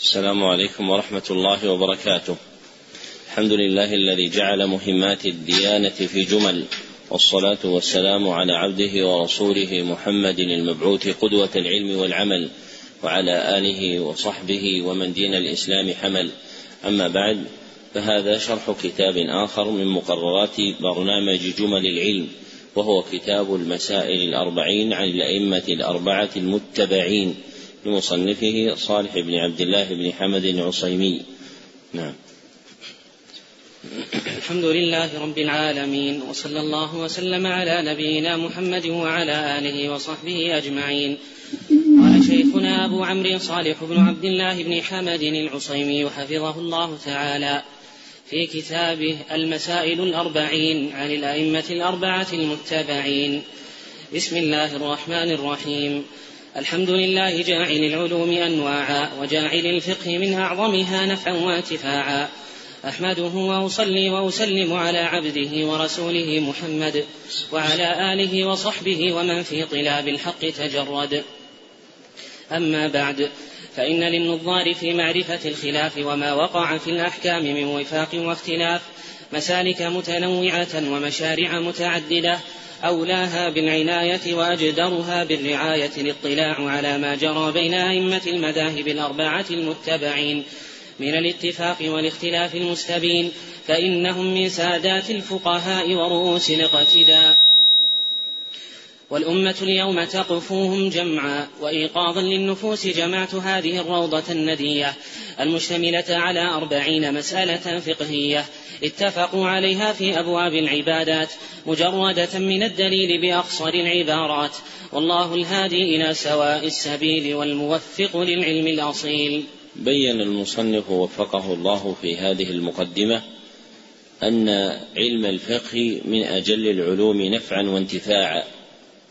السلام عليكم ورحمة الله وبركاته. الحمد لله الذي جعل مهمات الديانة في جمل والصلاة والسلام على عبده ورسوله محمد المبعوث قدوة العلم والعمل وعلى آله وصحبه ومن دين الإسلام حمل. أما بعد فهذا شرح كتاب آخر من مقررات برنامج جمل العلم وهو كتاب المسائل الأربعين عن الأئمة الأربعة المتبعين لمصنفه صالح بن عبد الله بن حمد العصيمي. نعم. الحمد لله رب العالمين وصلى الله وسلم على نبينا محمد وعلى آله وصحبه أجمعين. قال شيخنا أبو عمرو صالح بن عبد الله بن حمد العصيمي حفظه الله تعالى في كتابه المسائل الأربعين عن الأئمة الأربعة المتبعين. بسم الله الرحمن الرحيم. الحمد لله جاعل العلوم أنواعا وجاعل الفقه من أعظمها نفعا وانتفاعا. أحمده وأصلي وأسلم على عبده ورسوله محمد وعلى آله وصحبه ومن في طلاب الحق تجرد. أما بعد فإن للنظار في معرفة الخلاف وما وقع في الأحكام من وفاق واختلاف مسالك متنوعة ومشارع متعددة أولاها بالعناية وأجدرها بالرعاية الاطلاع على ما جرى بين أئمة المذاهب الأربعة المتبعين. من الاتفاق والاختلاف المستبين فإنهم من سادات الفقهاء ورؤوس الاقتداء. والأمة اليوم تقفوهم جمعا وإيقاظا للنفوس جمعت هذه الروضة الندية المشتملة على أربعين مسألة فقهية. اتفقوا عليها في أبواب العبادات مجردة من الدليل بأقصر العبارات. والله الهادي إلى سواء السبيل والموفق للعلم الأصيل. بين المصنف وفقه الله في هذه المقدمة أن علم الفقه من أجل العلوم نفعا وانتفاعا.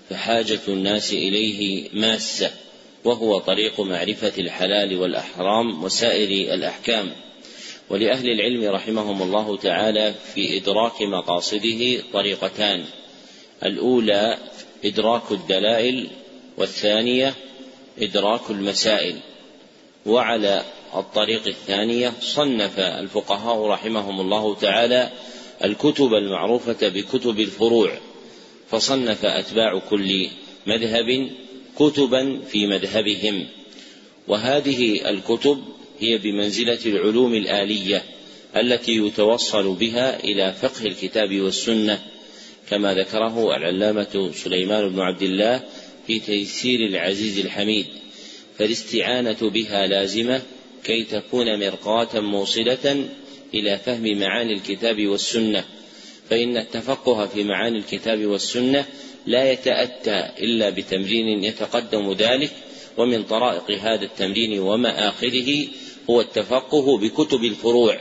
فحاجة الناس إليه ماسة وهو طريق معرفة الحلال والأحرام وسائر الأحكام. ولأهل العلم رحمهم الله تعالى في إدراك مقاصده طريقتان الأولى إدراك الدلائل والثانية إدراك المسائل. وعلى الطريق الثانية صنف الفقهاء رحمهم الله تعالى الكتب المعروفة بكتب الفروع. فصنف أتباع كل مذهب كتبا في مذهبهم. وهذه الكتب هي بمنزلة العلوم الآلية التي يتوصل بها إلى فقه الكتاب والسنة كما ذكره العلامة سليمان بن عبد الله في تيسير العزيز الحميد. فالاستعانة بها لازمة كي تكون مرقاة موصلة إلى فهم معاني الكتاب والسنة. فإن التفقه في معاني الكتاب والسنة لا يتأتى إلا بتمرين يتقدم ذلك ومن طرائق هذا التمرين ومآخذه هو التفقه بكتب الفروع.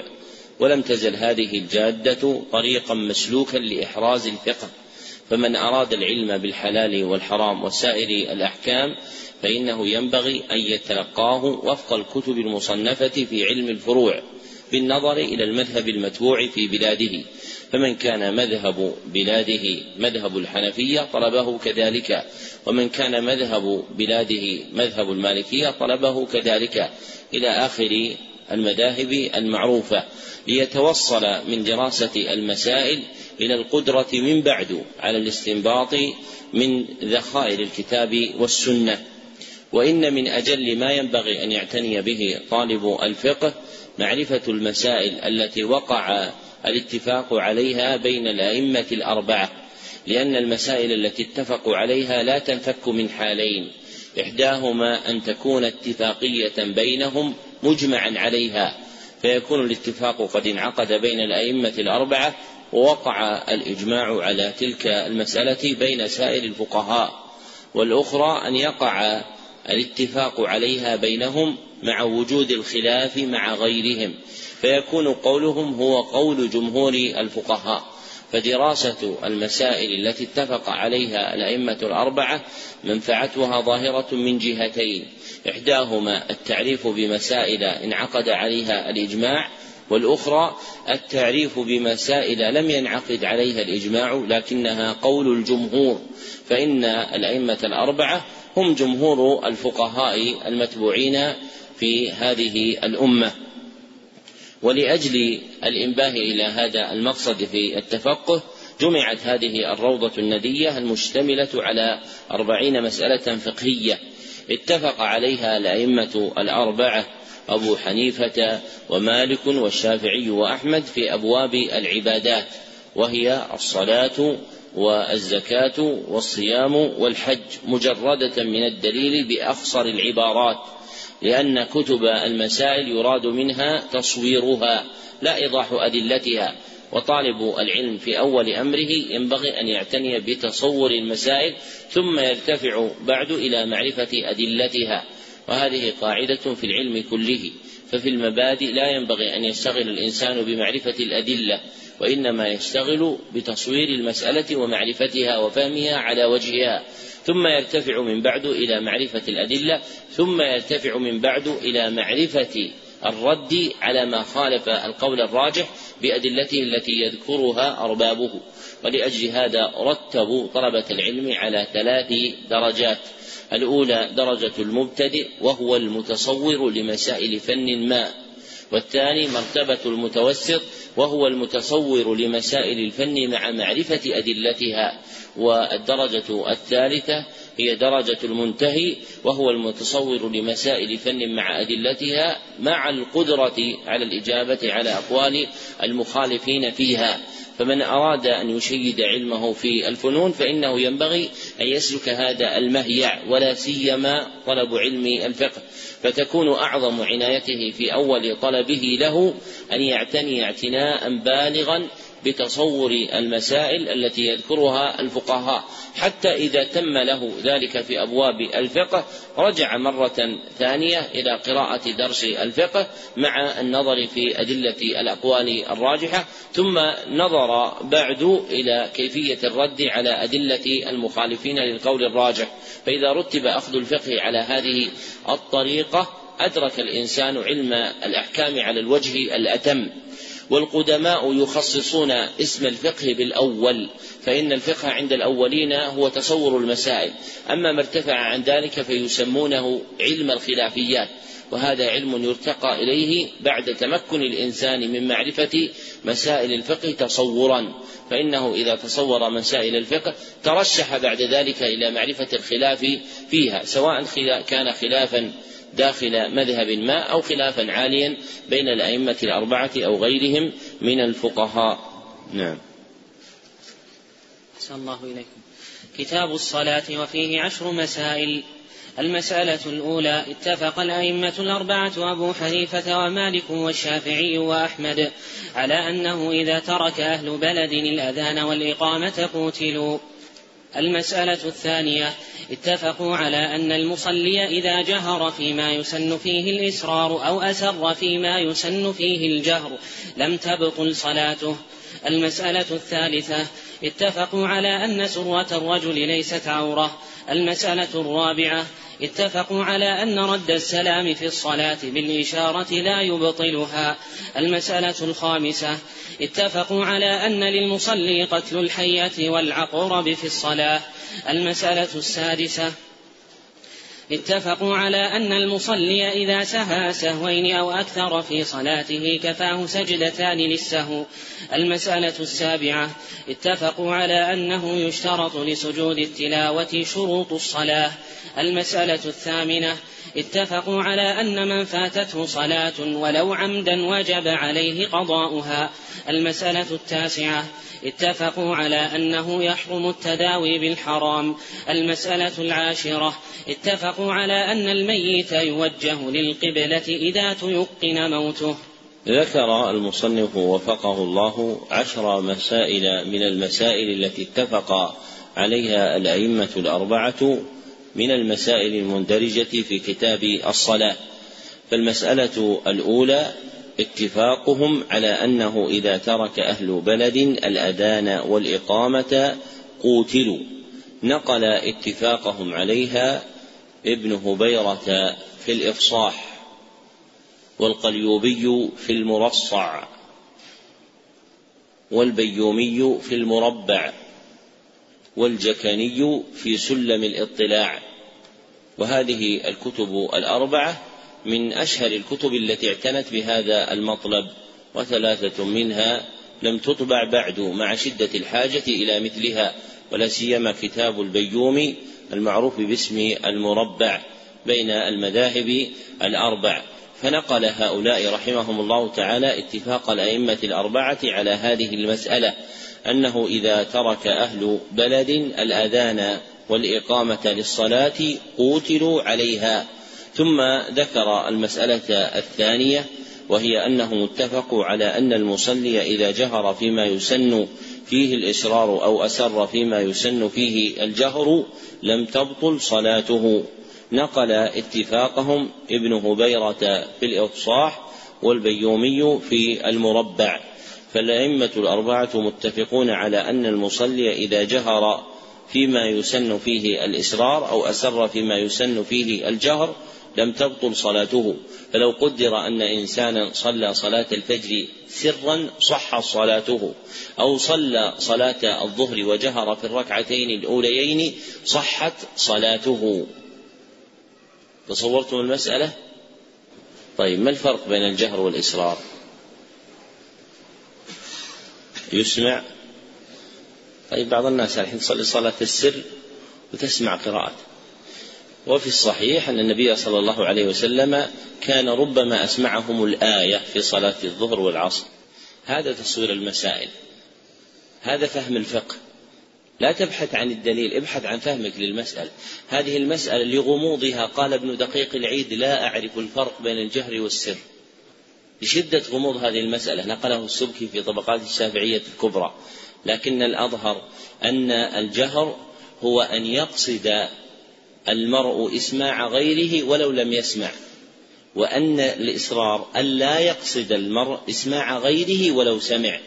ولم تزل هذه الجادة طريقا مسلوكا لإحراز الفقه. فمن أراد العلم بالحلال والحرام وسائر الأحكام فإنه ينبغي أن يتلقاه وفق الكتب المصنفة في علم الفروع بالنظر إلى المذهب المتبوع في بلاده. فمن كان مذهب بلاده مذهب الحنفية طلبه كذلك ومن كان مذهب بلاده مذهب المالكية طلبه كذلك. إلى آخر المذاهب المعروفة ليتوصل من دراسة المسائل إلى القدرة من بعد على الاستنباط من ذخائر الكتاب والسنة. وإن من أجل ما ينبغي أن يعتني به طالب الفقه معرفة المسائل التي وقع الاتفاق عليها بين الأئمة الأربعة لأن المسائل التي اتفقوا عليها لا تنفك من حالين إحداهما أن تكون اتفاقية بينهم مجمعا عليها فيكون الاتفاق قد انعقد بين الأئمة الأربعة ووقع الإجماع على تلك المسألة بين سائر الفقهاء والأخرى أن يقع الاتفاق عليها بينهم مع وجود الخلاف مع غيرهم فيكون قولهم هو قول جمهور الفقهاء. فدراسة المسائل التي اتفق عليها الأئمة الأربعة منفعتها ظاهرة من جهتين إحداهما التعريف بمسائل انعقد عليها الإجماع والأخرى التعريف بمسائل لم ينعقد عليها الإجماع لكنها قول الجمهور فإن الأئمة الأربعة هم جمهور الفقهاء المتبوعين في هذه الأمة. ولأجل الإنباه إلى هذا المقصد في التفقه جمعت هذه الروضة الندية المشتملة على أربعين مسألة فقهية اتفق عليها الأئمة الأربعة أبو حنيفة ومالك والشافعي وأحمد في أبواب العبادات وهي الصلاة والزكاة والصيام والحج مجردة من الدليل بأخصر العبارات لأن كتب المسائل يراد منها تصويرها لا إيضاح أدلتها وطالب العلم في أول أمره ينبغي أن يعتني بتصور المسائل ثم يرتفع بعد إلى معرفة أدلتها. وهذه قاعدة في العلم كله ففي المبادئ لا ينبغي أن يشتغل الإنسان بمعرفة الأدلة وإنما يشتغل بتصوير المسألة ومعرفتها وفهمها على وجهها ثم يرتفع من بعد إلى معرفة الأدلة ثم يرتفع من بعد إلى معرفة الرد على ما خالف القول الراجح بأدلته التي يذكرها أربابه. ولأجل هذا رتبوا طلبة العلم على ثلاث درجات. الأولى درجة المبتدئ وهو المتصور لمسائل فن ما والثاني مرتبة المتوسط وهو المتصور لمسائل الفن مع معرفة أدلتها والدرجة الثالثة هي درجة المنتهي وهو المتصور لمسائل فن مع أدلتها مع القدرة على الإجابة على أقوال المخالفين فيها. فمن أراد أن يشيد علمه في الفنون فإنه ينبغي أن يسلك هذا المهيع ولا سيما طلب علم الفقه. فتكون أعظم عنايته في أول طلبه له أن يعتني اعتناء بالغا بتصور المسائل التي يذكرها الفقهاء. حتى إذا تم له ذلك في أبواب الفقه رجع مرة ثانية إلى قراءة درس الفقه مع النظر في أدلة الأقوال الراجحة ثم نظر بعد إلى كيفية الرد على أدلة المخالفين للقول الراجح. فإذا رتب أخذ الفقه على هذه الطريقة أدرك الإنسان علم الأحكام على الوجه الأتم. والقدماء يخصصون اسم الفقه بالأول فإن الفقه عند الأولين هو تصور المسائل. أما ما ارتفع عن ذلك فيسمونه علم الخلافيات وهذا علم يرتقى إليه بعد تمكن الإنسان من معرفة مسائل الفقه تصورا. فإنه إذا تصور مسائل الفقه ترشح بعد ذلك إلى معرفة الخلاف فيها سواء كان خلافا داخل مذهب ما أو خلافا عاليا بين الأئمة الأربعة أو غيرهم من الفقهاء. نعم. أحسن الله إليكم. كتاب الصلاة وفيه عشر مسائل. المسألة الأولى اتفق الأئمة الأربعة أبو حنيفة ومالك والشافعي وأحمد على أنه إذا ترك أهل بلد الأذان والإقامة قوتلوا المسألة الثانية اتفقوا على أن المصلي إذا جهر فيما يسن فيه الإسرار أو أسر فيما يسن فيه الجهر لم تبطل صلاته. المسألة الثالثة اتفقوا على أن سرة الرجل ليست عورة. المسألة الرابعة اتفقوا على أن رد السلام في الصلاة بالإشارة لا يبطلها. المسألة الخامسة اتفقوا على أن للمصلي قتل الحية والعقرب في الصلاة. المسألة السادسة اتفقوا على أن المصلي إذا سهى سهوين أو أكثر في صلاته كفاه سجدتان للسهو. المسألة السابعة اتفقوا على أنه يشترط لسجود التلاوة شروط الصلاة. المسألة الثامنة اتفقوا على أن من فاتته صلاة ولو عمدا وجب عليه قضاؤها. المسألة التاسعة. اتفقوا على أنه يحرم التداوي بالحرام. المسألة العاشرة. اتفقوا على أن الميت يوجه للقبلة إذا تيقن موته. ذكر المصنف وفقه الله عشر مسائل من المسائل التي اتفق عليها الأئمة الأربعة من المسائل المندرجة في كتاب الصلاة. فالمسألة الأولى اتفاقهم على أنه إذا ترك أهل بلد الأذان والإقامة قوتلوا. نقل اتفاقهم عليها ابن هبيرة في الإفصاح والقليوبي في المرصع والبيومي في المربع والجكني في سلم الاطلاع. وهذه الكتب الأربعة من أشهر الكتب التي اعتنت بهذا المطلب وثلاثة منها لم تطبع بعد مع شدة الحاجة إلى مثلها ولا سيما كتاب البيومي المعروف باسم المربع بين المذاهب الأربع. فنقل هؤلاء رحمهم الله تعالى اتفاق الأئمة الأربعة على هذه المسألة أنه إذا ترك أهل بلد الأذان والإقامة للصلاة قوتلوا عليها. ثم ذكر المسألة الثانية وهي انهم اتفقوا على أن المصلي إذا جهر فيما يسن فيه الإصرار أو أسر فيما يسن فيه الجهر لم تبطل صلاته. نقل اتفاقهم ابن هبيرة في الإفصاح والبيومي في المربع. فالأئمة الأربعة متفقون على أن المصلي إذا جهر فيما يسن فيه الإسرار أو أسر فيما يسن فيه الجهر لم تبطل صلاته فلو قدر أن إنسانا صلى صلاة الفجر سرا صح صلاته أو صلى صلاة الظهر وجهر في الركعتين الأوليين صحت صلاته تصورتم المسألة؟ طيب ما الفرق بين الجهر والإسرار؟ يسمع طيب بعض الناس الحين تصلي صلاة السر وتسمع قراءته وفي الصحيح أن النبي صلى الله عليه وسلم كان ربما أسمعهم الآية في صلاة الظهر والعصر. هذا تصوير المسائل. هذا فهم الفقه. لا تبحث عن الدليل ابحث عن فهمك للمسألة. هذه المسألة لغموضها قال ابن دقيق العيد لا أعرف الفرق بين الجهر والسر. لشدة غموض هذه المسألة نقله السبكي في طبقات الشافعية الكبرى. لكن الأظهر أن الجهر هو أن يقصد المرء إسماع غيره ولو لم يسمع وأن الإصرار ألا يقصد المرء إسماع غيره ولو سمع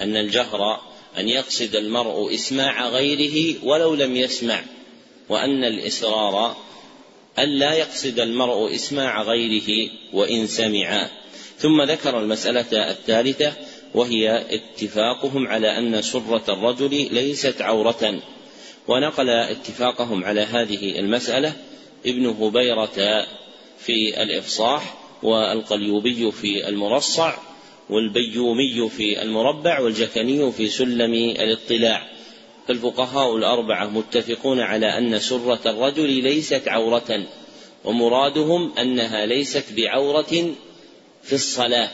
أن الجهر أن يقصد المرء إسماع غيره ولو لم يسمع وأن الإصرار ألا يقصد المرء إسماع غيره وإن سمع. ثم ذكر المسألة الثالثة وهي اتفاقهم على أن سرة الرجل ليست عورة. ونقل اتفاقهم على هذه المسألة ابن هبيرة في الإفصاح والقليوبي في المرصع والبيومي في المربع والجكني في سلم الاطلاع. فالفقهاء الأربعة متفقون على أن سرة الرجل ليست عورة ومرادهم أنها ليست بعورة في الصلاة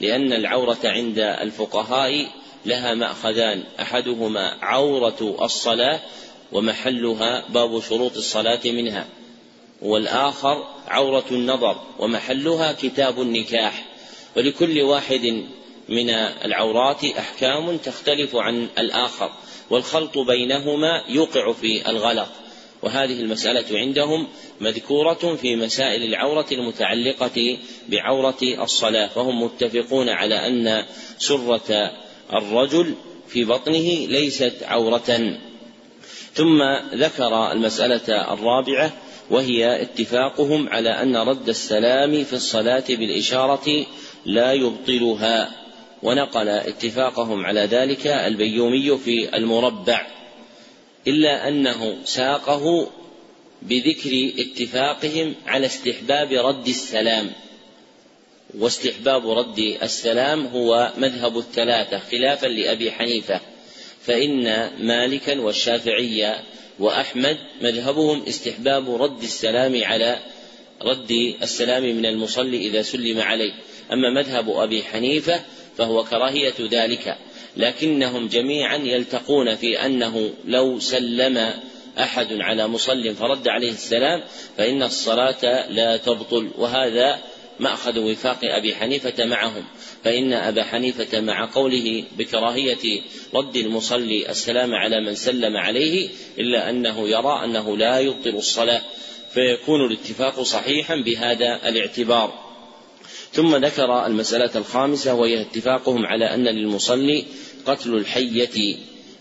لأن العورة عند الفقهاء لها مأخذان أحدهما عورة الصلاة ومحلها باب شروط الصلاة منها. والآخر عورة النظر ومحلها كتاب النكاح. ولكل واحد من العورات أحكام تختلف عن الآخر والخلط بينهما يوقع في الغلط. وهذه المسألة عندهم مذكورة في مسائل العورة المتعلقة بعورة الصلاة. فهم متفقون على أن سرة الرجل في بطنه ليست عورة. ثم ذكر المسألة الرابعة وهي اتفاقهم على أن رد السلام في الصلاة بالإشارة لا يبطلها. ونقل اتفاقهم على ذلك البيومي في المربع. إلا أنه ساقه بذكر اتفاقهم على استحباب رد السلام. واستحباب رد السلام هو مذهب الثلاثة خلافا لأبي حنيفة. فإن مالكا والشافعية وأحمد مذهبهم استحباب رد السلام على رد السلام من المصلي إذا سلم عليه. أما مذهب أبي حنيفة فهو كراهية ذلك لكنهم جميعا يلتقون في أنه لو سلم أحد على مصل فرد عليه السلام فإن الصلاة لا تبطل وهذا مأخذ وفاق أبي حنيفة معهم فإن أبا حنيفة مع قوله بكراهية رد المصلي السلام على من سلم عليه إلا أنه يرى أنه لا يبطل الصلاة فيكون الاتفاق صحيحا بهذا الاعتبار. ثم ذكر المسألة الخامسة وهي اتفاقهم على أن للمصلي قتل الحية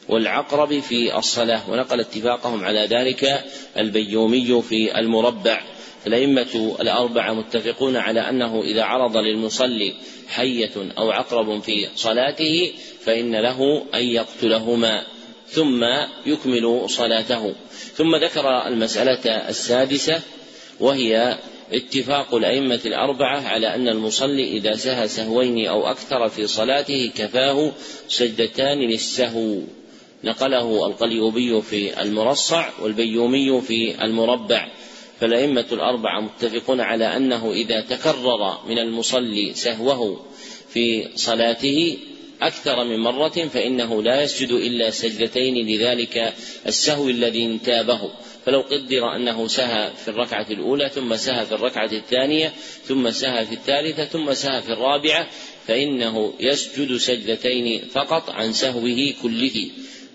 والعقرب في الصلاة ونقل اتفاقهم على ذلك البيومي في المربع. الأئمة الأربعة متفقون على أنه إذا عرض للمصلي حية أو عقرب في صلاته فإن له أن يقتلهما ثم يكمل صلاته. ثم ذكر المسألة السادسة وهي اتفاق الأئمة الأربعة على أن المصلي إذا سهى سهوين أو أكثر في صلاته كفاه سجدتان للسهو. نقله القليوبي في المرصع والبيومي في المربع. فالأئمة الأربعة متفقون على أنه إذا تكرر من المصلي سهوه في صلاته أكثر من مرة فإنه لا يسجد إلا سجدتين لذلك السهو الذي انتابه. فلو قدر أنه سهى في الركعة الأولى ثم سهى في الركعة الثانية ثم سهى في الثالثة ثم سهى في الرابعة فإنه يسجد سجدتين فقط عن سهوه كله.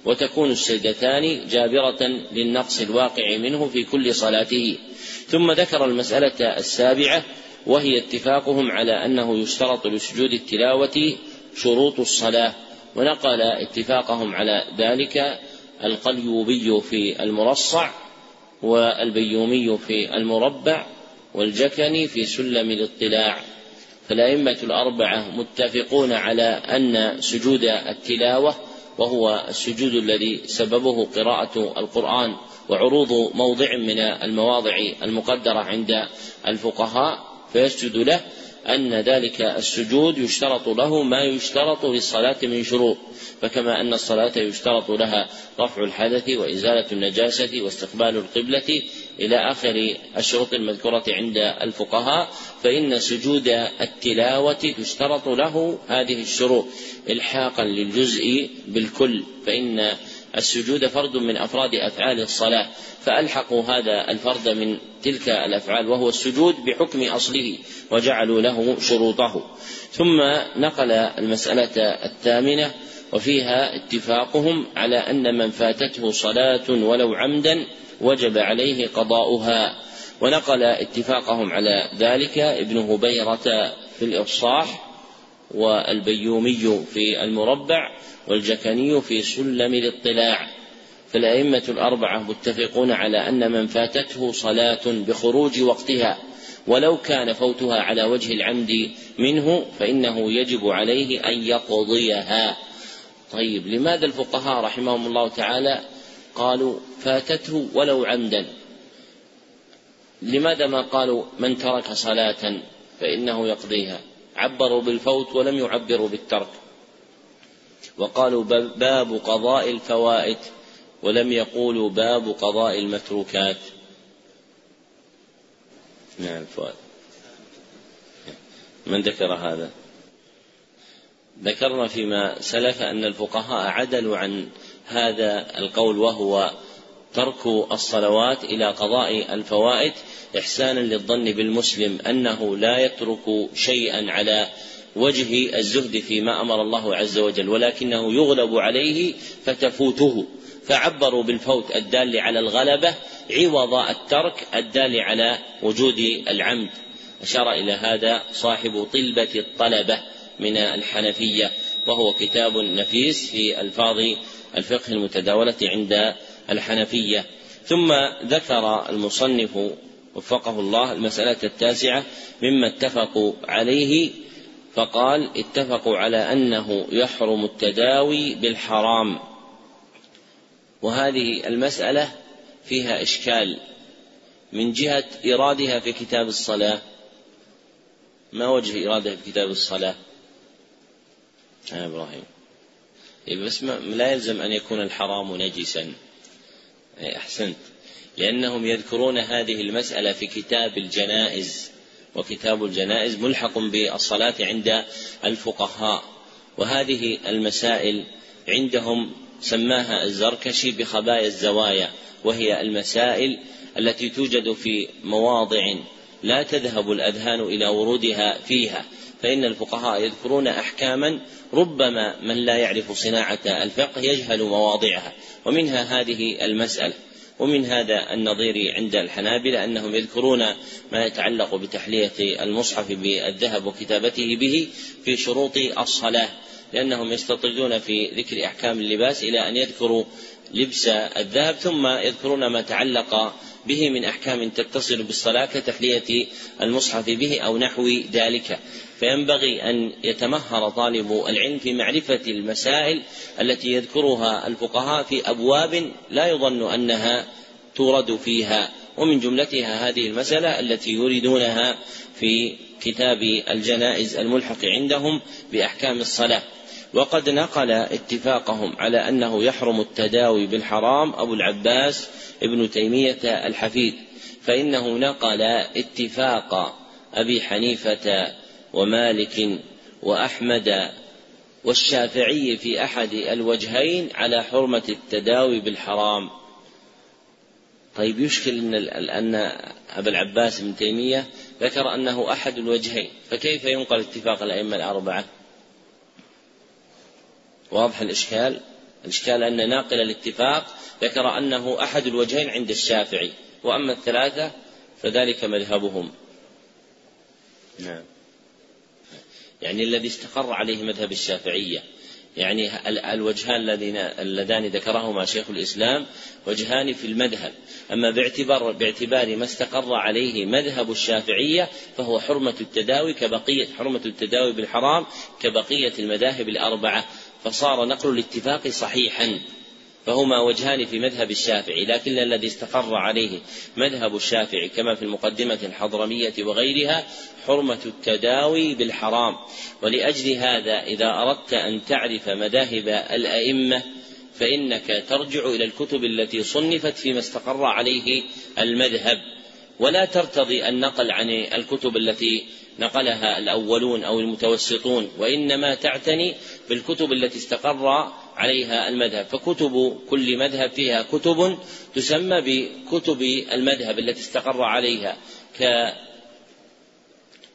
وتكون السجدتان جابرة للنقص الواقع منه في كل صلاته. ثم ذكر المسألة السابعة وهي اتفاقهم على أنه يشترط لسجود التلاوة شروط الصلاة. ونقل اتفاقهم على ذلك القليوبي في المرصع والبيومي في المربع والجكني في سلم الاطلاع. فالأئمة الأربعة متفقون على أن سجود التلاوة وهو السجود الذي سببه قراءة القرآن. وعروض موضع من المواضع المقدرة عند الفقهاء فيسجد له أن ذلك السجود يشترط له ما يشترط للصلاة من شروط. فكما أن الصلاة يشترط لها رفع الحدث وإزالة النجاسة واستقبال القبلة إلى آخر الشروط المذكورة عند الفقهاء فإن سجود التلاوة تشترط له هذه الشروط إلحاقا للجزء بالكل فإن السجود فرد من أفراد أفعال الصلاة فألحقوا هذا الفرد من تلك الأفعال وهو السجود بحكم أصله وجعلوا له شروطه. ثم نقل المسألة الثامنة وفيها اتفاقهم على أن من فاتته صلاة ولو عمدا وجب عليه قضاؤها. ونقل اتفاقهم على ذلك ابن هبيرة في الإفصاح والبيومي في المربع والجكني في سلم الاطلاع فالأئمة الأربعة متفقون على أن من فاتته صلاة بخروج وقتها ولو كان فوتها على وجه العمد منه فإنه يجب عليه أن يقضيها. طيب لماذا الفقهاء رحمهم الله تعالى قالوا فاتته ولو عمدا؟ لماذا ما قالوا من ترك صلاة فإنه يقضيها؟ عبروا بالفوت ولم يعبروا بالترك. وقالوا باب قضاء الفوائت ولم يقولوا باب قضاء المتروكات. نعم فؤاد. من ذكر هذا؟ ذكرنا فيما سلف أن الفقهاء عدلوا عن هذا القول وهو ترك الصلوات إلى قضاء الفوائد إحسانا للظن بالمسلم أنه لا يترك شيئا على وجه الزهد فيما أمر الله عز وجل ولكنه يغلب عليه فتفوته. فعبروا بالفوت الدال على الغلبة عوض الترك الدال على وجود العمد. أشار إلى هذا صاحب طلبة الطلبة من الحنفية وهو كتاب نفيس في ألفاظ الفقه المتداولة عند الحنفية. ثم ذكر المصنف وفقه الله المسألة التاسعة مما اتفقوا عليه فقال اتفقوا على أنه يحرم التداوي بالحرام. وهذه المسألة فيها إشكال. من جهة إيرادها في كتاب الصلاة. ما وجه إرادة في كتاب الصلاة؟ يا إبراهيم. إيه، بس لا يلزم أن يكون الحرام نجسا. إيه، أحسنت. لأنهم يذكرون هذه المسألة في كتاب الجنائز. وكتاب الجنائز ملحق بالصلاة عند الفقهاء. وهذه المسائل عندهم سماها الزركشي بخبايا الزوايا وهي المسائل التي توجد في مواضع لا تذهب الأذهان إلى ورودها فيها. فإن الفقهاء يذكرون احكاما ربما من لا يعرف صناعة الفقه يجهل مواضعها. ومنها هذه المسألة. ومن هذا النظير عند الحنابلة أنهم يذكرون ما يتعلق بتحلية المصحف بالذهب وكتابته به في شروط الصلاة لأنهم يستطردون في ذكر أحكام اللباس إلى أن يذكروا لبس الذهب ثم يذكرون ما تعلق به من أحكام تتصل بالصلاة كتحلية المصحف به أو نحو ذلك. فينبغي أن يتمهر طالب العلم في معرفة المسائل التي يذكرها الفقهاء في أبواب لا يظن أنها تورد فيها ومن جملتها هذه المسألة التي يريدونها في كتاب الجنائز الملحق عندهم بأحكام الصلاة. وقد نقل اتفاقهم على أنه يحرم التداوي بالحرام أبو العباس ابن تيمية الحفيد فإنه نقل اتفاق أبي حنيفة ومالك وأحمد والشافعي في أحد الوجهين على حرمة التداوي بالحرام. طيب يشكل أن أن أبا العباس بن تيمية ذكر أنه أحد الوجهين فكيف ينقل اتفاق الأئمة الأربعة؟ واضح الإشكال؟ الإشكال أن ناقل الاتفاق ذكر أنه أحد الوجهين عند الشافعي وأما الثلاثة فذلك مذهبهم. نعم. يعني الذي استقر عليه مذهب الشافعية. يعني الوجهان الذين اللذان ذكرهما شيخ الإسلام وجهان في المذهب. أما باعتبار باعتبار ما استقر عليه مذهب الشافعية فهو حرمة التداوي كبقية حرمة التداوي بالحرام كبقية المذاهب الأربعة. فصار نقل الاتفاق صحيحا. فهما وجهان في مذهب الشافعي لكن الذي استقر عليه مذهب الشافعي كما في المقدمة الحضرمية وغيرها حرمة التداوي بالحرام. ولأجل هذا إذا أردت أن تعرف مذاهب الأئمة فإنك ترجع إلى الكتب التي صنفت فيما استقر عليه المذهب. ولا ترتضي النقل عن الكتب التي نقلها الأولون أو المتوسطون وإنما تعتني بالكتب التي استقر عليها المذهب. فكتب كل مذهب فيها كتب تسمى بكتب المذهب التي استقر عليها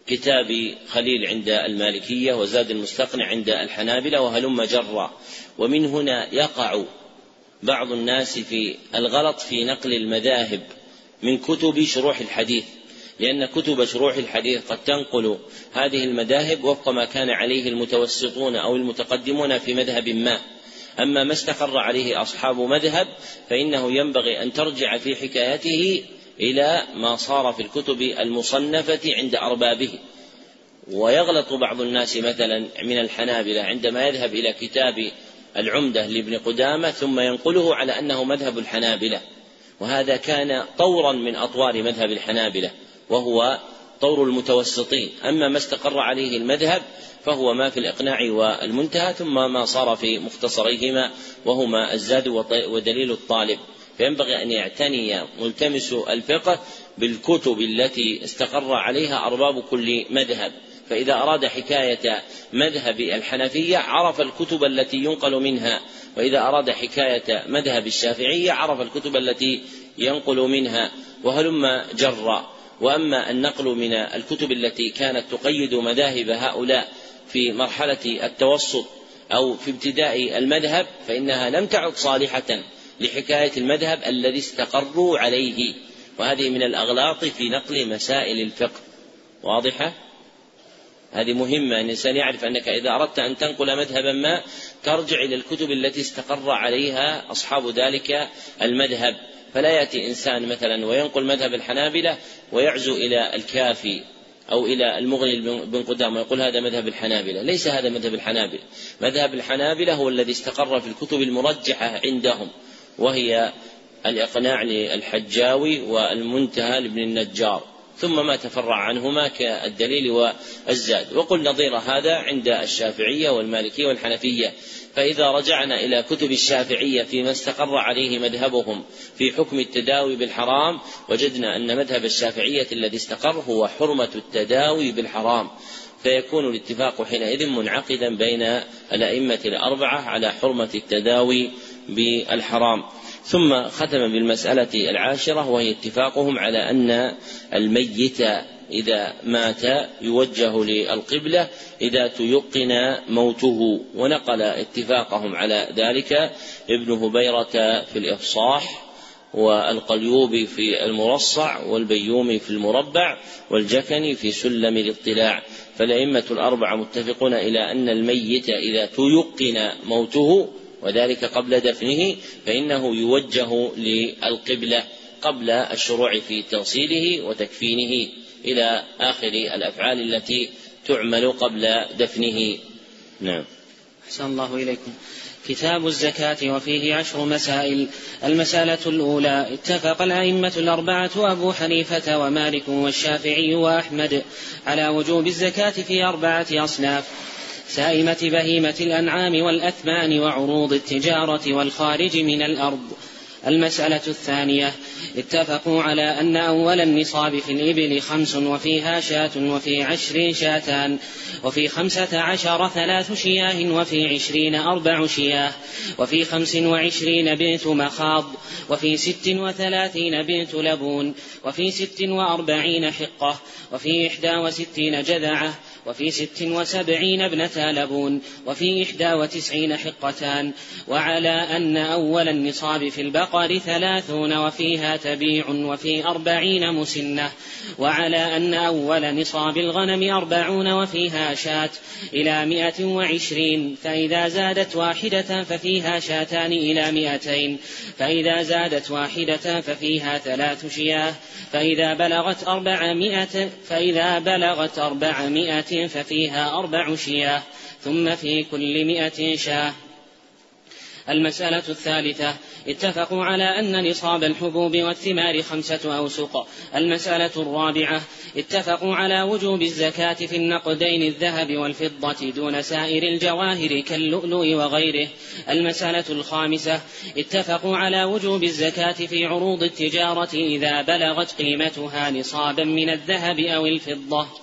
ككتاب خليل عند المالكية وزاد المستقنع عند الحنابلة وهلم جرا ومن هنا يقع بعض الناس في الغلط في نقل المذاهب من كتب شروح الحديث. لأن كتب شروح الحديث قد تنقل هذه المذاهب وفق ما كان عليه المتوسطون أو المتقدمون في مذهب ما. أما ما استقر عليه أصحاب مذهب فإنه ينبغي أن ترجع في حكايته إلى ما صار في الكتب المصنفة عند أربابه. ويغلط بعض الناس مثلا من الحنابلة عندما يذهب إلى كتاب العمدة لابن قدامة ثم ينقله على أنه مذهب الحنابلة. وهذا كان طورا من أطوار مذهب الحنابلة. وهو طور المتوسطين. أما ما استقر عليه المذهب فهو ما في الإقناع والمنتهى ثم ما صار في مختصريهما وهما الزاد ودليل الطالب. فينبغي أن يعتني ملتمس الفقه بالكتب التي استقر عليها أرباب كل مذهب. فإذا أراد حكاية مذهب الحنفية عرف الكتب التي ينقل منها وإذا أراد حكاية مذهب الشافعية عرف الكتب التي ينقل منها. وهلم جرا. وأما النقل من الكتب التي كانت تقيد مذاهب هؤلاء في مرحلة التوسط أو في ابتداء المذهب فإنها لم تعد صالحة لحكاية المذهب الذي استقروا عليه. وهذه من الأغلاط في نقل مسائل الفقه. واضحة؟ هذه مهمة أن الإنسان يعرف أنك إذا أردت أن تنقل مذهبا ما ترجع إلى الكتب التي استقر عليها أصحاب ذلك المذهب. فلا يأتي إنسان مثلا وينقل مذهب الحنابلة ويعزو إلى الكافي أو إلى المغني بن قدامة ويقول هذا مذهب الحنابلة. ليس هذا مذهب الحنابلة. مذهب الحنابلة هو الذي استقر في الكتب المرجحة عندهم وهي الإقناع للحجاوي والمنتهى لابن النجار. ثم ما تفرع عنهما كالدليل والزاد. وقل نظير هذا عند الشافعية والمالكية والحنفية. فإذا رجعنا إلى كتب الشافعية فيما استقر عليه مذهبهم في حكم التداوي بالحرام وجدنا أن مذهب الشافعية الذي استقر هو حرمة التداوي بالحرام. فيكون الاتفاق حينئذ منعقدا بين الأئمة الأربعة على حرمة التداوي بالحرام. ثم ختم بالمسألة العاشرة وهي اتفاقهم على أن الميت إذا مات يوجه للقبلة إذا تيقن موته ونقل اتفاقهم على ذلك ابن هبيرة في الإفصاح والقليوبي في المرصع والبيومي في المربع والجكني في سلم الاطلاع. فالأئمة الأربعة متفقون إلى أن الميت إذا تيقن موته وذلك قبل دفنه فإنه يوجه للقبلة قبل الشروع في تغسيله وتكفينه. إلى آخر الأفعال التي تعمل قبل دفنه. نعم. أحسن الله إليكم. كتاب الزكاة وفيه عشر مسائل. المسألة الأولى اتفق الأئمة الأربعة أبو حنيفة ومالك والشافعي وأحمد على وجوب الزكاة في أربعة أصناف سائمة بهيمة الأنعام والأثمان وعروض التجارة والخارج من الأرض. المسألة الثانية اتفقوا على أن أول النصاب في الإبل خمس وفيها شاة وفي عشر شاتان وفي خمسة عشر ثلاث شياه وفي عشرين أربع شياه وفي خمس وعشرين بنت مخاض وفي ست وثلاثين بنت لبون وفي ست وأربعين حقة وفي إحدى وستين جذعة وفي ست وسبعين ابنتا لبون وفي إحدى وتسعين حقتان. وعلى أن أول النصاب في البقر ثلاثون وفيها تبيع وفي أربعين مسنة. وعلى أن أول نصاب الغنم أربعون وفيها شاة. إلى مائة وعشرين فإذا زادت واحدة ففيها شاتان إلى مائتين فإذا زادت واحدة ففيها ثلاث شياه. فإذا بلغت أربعمائة فإذا بلغت أربعمائة ففيها أربع شياه ثم في كل مائة شاه. المسألة الثالثة اتفقوا على أن نصاب الحبوب والثمار خمسة أوسق. المسألة الرابعة اتفقوا على وجوب الزكاة في النقدين الذهب والفضة دون سائر الجواهر كاللؤلؤ وغيره. المسألة الخامسة اتفقوا على وجوب الزكاة في عروض التجارة إذا بلغت قيمتها نصابا من الذهب أو الفضة.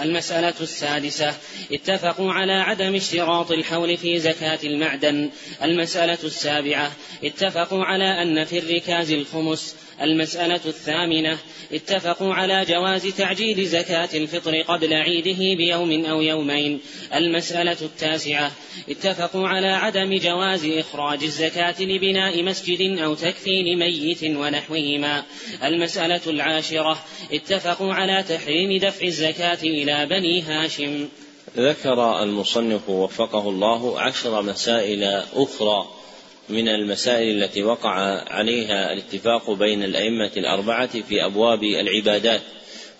المسألة السادسة اتفقوا على عدم اشتراط الحول في زكاة المعدن. المسألة السابعة اتفقوا على أن في الركاز الخمس المسألة الثامنة اتفقوا على جواز تعجيل زكاة الفطر قبل عيده بيوم أو يومين. المسألة التاسعة اتفقوا على عدم جواز إخراج الزكاة لبناء مسجد أو تكفين ميت ونحوهما. المسألة العاشرة اتفقوا على تحريم دفع الزكاة إلى بني هاشم. ذكر المصنف وفقه الله عشر مسائل أخرى. من المسائل التي وقع عليها الاتفاق بين الأئمة الأربعة في أبواب العبادات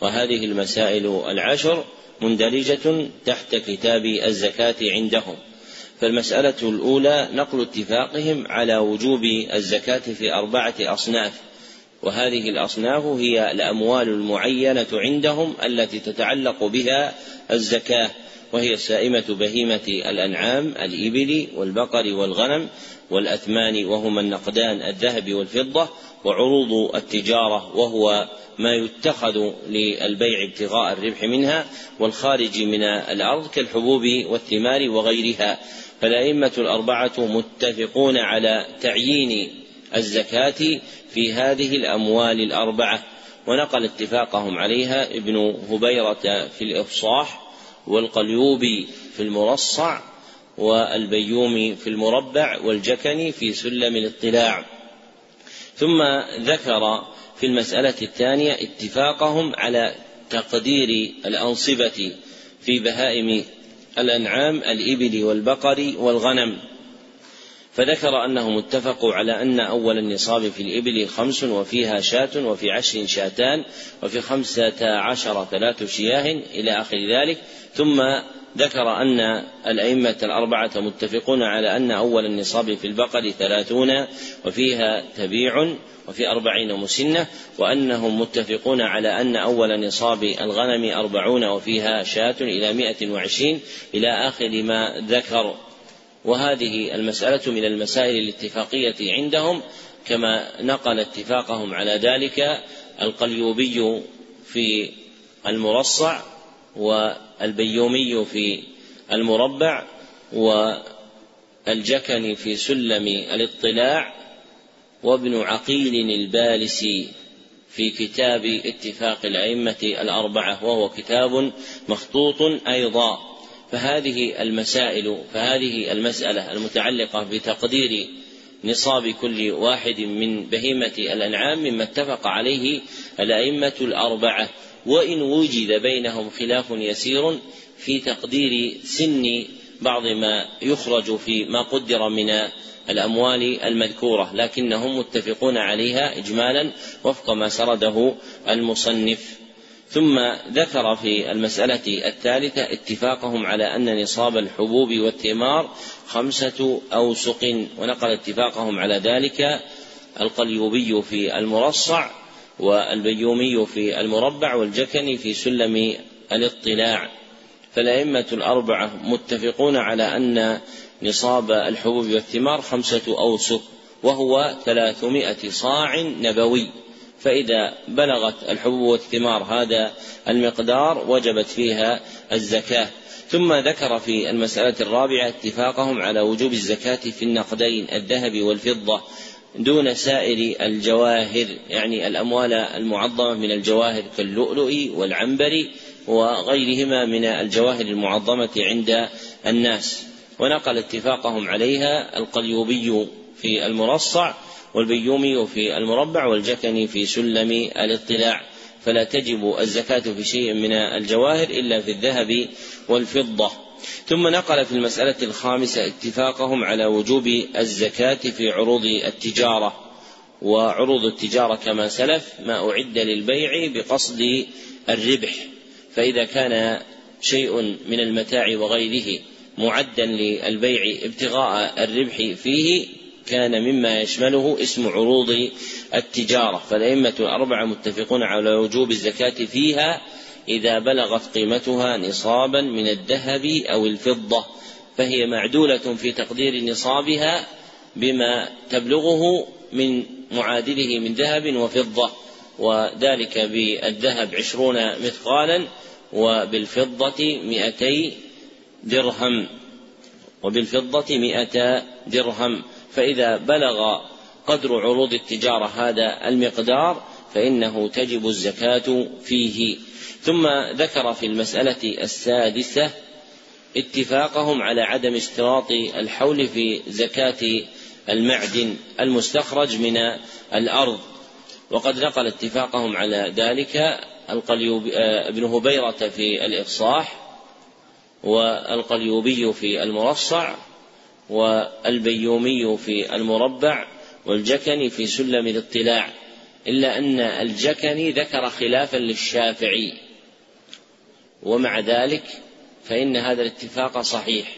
وهذه المسائل العشر مندرجة تحت كتاب الزكاة عندهم. فالمسألة الأولى نقل اتفاقهم على وجوب الزكاة في أربعة أصناف وهذه الأصناف هي الأموال المعينة عندهم التي تتعلق بها الزكاة. وهي السائمة بهيمة الأنعام الإبل والبقر والغنم والأثمان وهما النقدان الذهب والفضة وعروض التجارة وهو ما يتخذ للبيع ابتغاء الربح منها والخارج من الأرض كالحبوب والثمار وغيرها. فالأئمة الأربعة متفقون على تعيين الزكاة في هذه الأموال الأربعة ونقل اتفاقهم عليها ابن هبيرة في الإفصاح والقليوبي في المرصع والبيومي في المربع والجكني في سلم الاطلاع. ثم ذكر في المسألة الثانية اتفاقهم على تقدير الأنصبة في بهائم الأنعام الإبل والبقر والغنم. فذكر أنهم اتفقوا على أن أول النصاب في الإبل خمس وفيها شاة وفي عشر شاتان وفي خمسة عشر ثلاث شياه إلى آخر ذلك. ثم ذكر أن الأئمة الأربعة متفقون على أن أول النصاب في البقر ثلاثون وفيها تبيع وفي أربعين مسنة وأنهم متفقون على أن أول نصاب الغنم أربعون وفيها شاة إلى مائة وعشرين إلى آخر ما ذكر. وهذه المسألة من المسائل الاتفاقية عندهم كما نقل اتفاقهم على ذلك القليوبي في المرصع والبيومي في المربع والجكني في سلم الاطلاع وابن عقيل البالسي في كتاب اتفاق الأئمة الأربعة وهو كتاب مخطوط أيضا. فهذه المسائل فهذه المسألة المتعلقة بتقدير نصاب كل واحد من بهيمة الأنعام مما اتفق عليه الأئمة الأربعة. وإن وجد بينهم خلاف يسير في تقدير سن بعض ما يخرج في ما قدر من الأموال المذكورة لكنهم متفقون عليها إجمالا وفق ما سرده المصنف. ثم ذكر في المسألة الثالثة اتفاقهم على أن نصاب الحبوب والثمار خمسة أوسق ونقل اتفاقهم على ذلك القليوبي في المرصع والبيومي في المربع والجكني في سلم الاطلاع. فالأئمة الأربعة متفقون على أن نصاب الحبوب والثمار خمسة أوسق وهو ثلاثمائة صاع نبوي. فإذا بلغت الحبوب والثمار هذا المقدار وجبت فيها الزكاة. ثم ذكر في المسألة الرابعة اتفاقهم على وجوب الزكاة في النقدين الذهب والفضة دون سائر الجواهر يعني الأموال المعظمة من الجواهر كاللؤلؤ والعنبر وغيرهما من الجواهر المعظمة عند الناس. ونقل اتفاقهم عليها القليوبي في المرصع والبيومي في المربع والجكني في سلم الاطلاع. فلا تجب الزكاة في شيء من الجواهر إلا في الذهب والفضة. ثم نقل في المسألة الخامسة اتفاقهم على وجوب الزكاة في عروض التجارة. وعروض التجارة كما سلف ما أعد للبيع بقصد الربح. فإذا كان شيء من المتاع وغيره معدا للبيع ابتغاء الربح فيه كان مما يشمله اسم عروض التجارة فالأئمة الأربعة متفقون على وجوب الزكاة فيها إذا بلغت قيمتها نصابا من الذهب أو الفضة فهي معدولة في تقدير نصابها بما تبلغه من معادله من ذهب وفضة وذلك بالذهب عشرون مثقالا وبالفضة مئتي درهم وبالفضة مئة درهم. فإذا بلغ قدر عروض التجارة هذا المقدار فإنه تجب الزكاة فيه. ثم ذكر في المسألة السادسة اتفاقهم على عدم اشتراط الحول في زكاة المعدن المستخرج من الأرض. وقد نقل اتفاقهم على ذلك آه، ابن هبيرة في الإفصاح والقليوبي في المرصع والبيومي في المربع والجكني في سلم الاطلاع إلا أن الجكني ذكر خلافا للشافعي. ومع ذلك فإن هذا الاتفاق صحيح.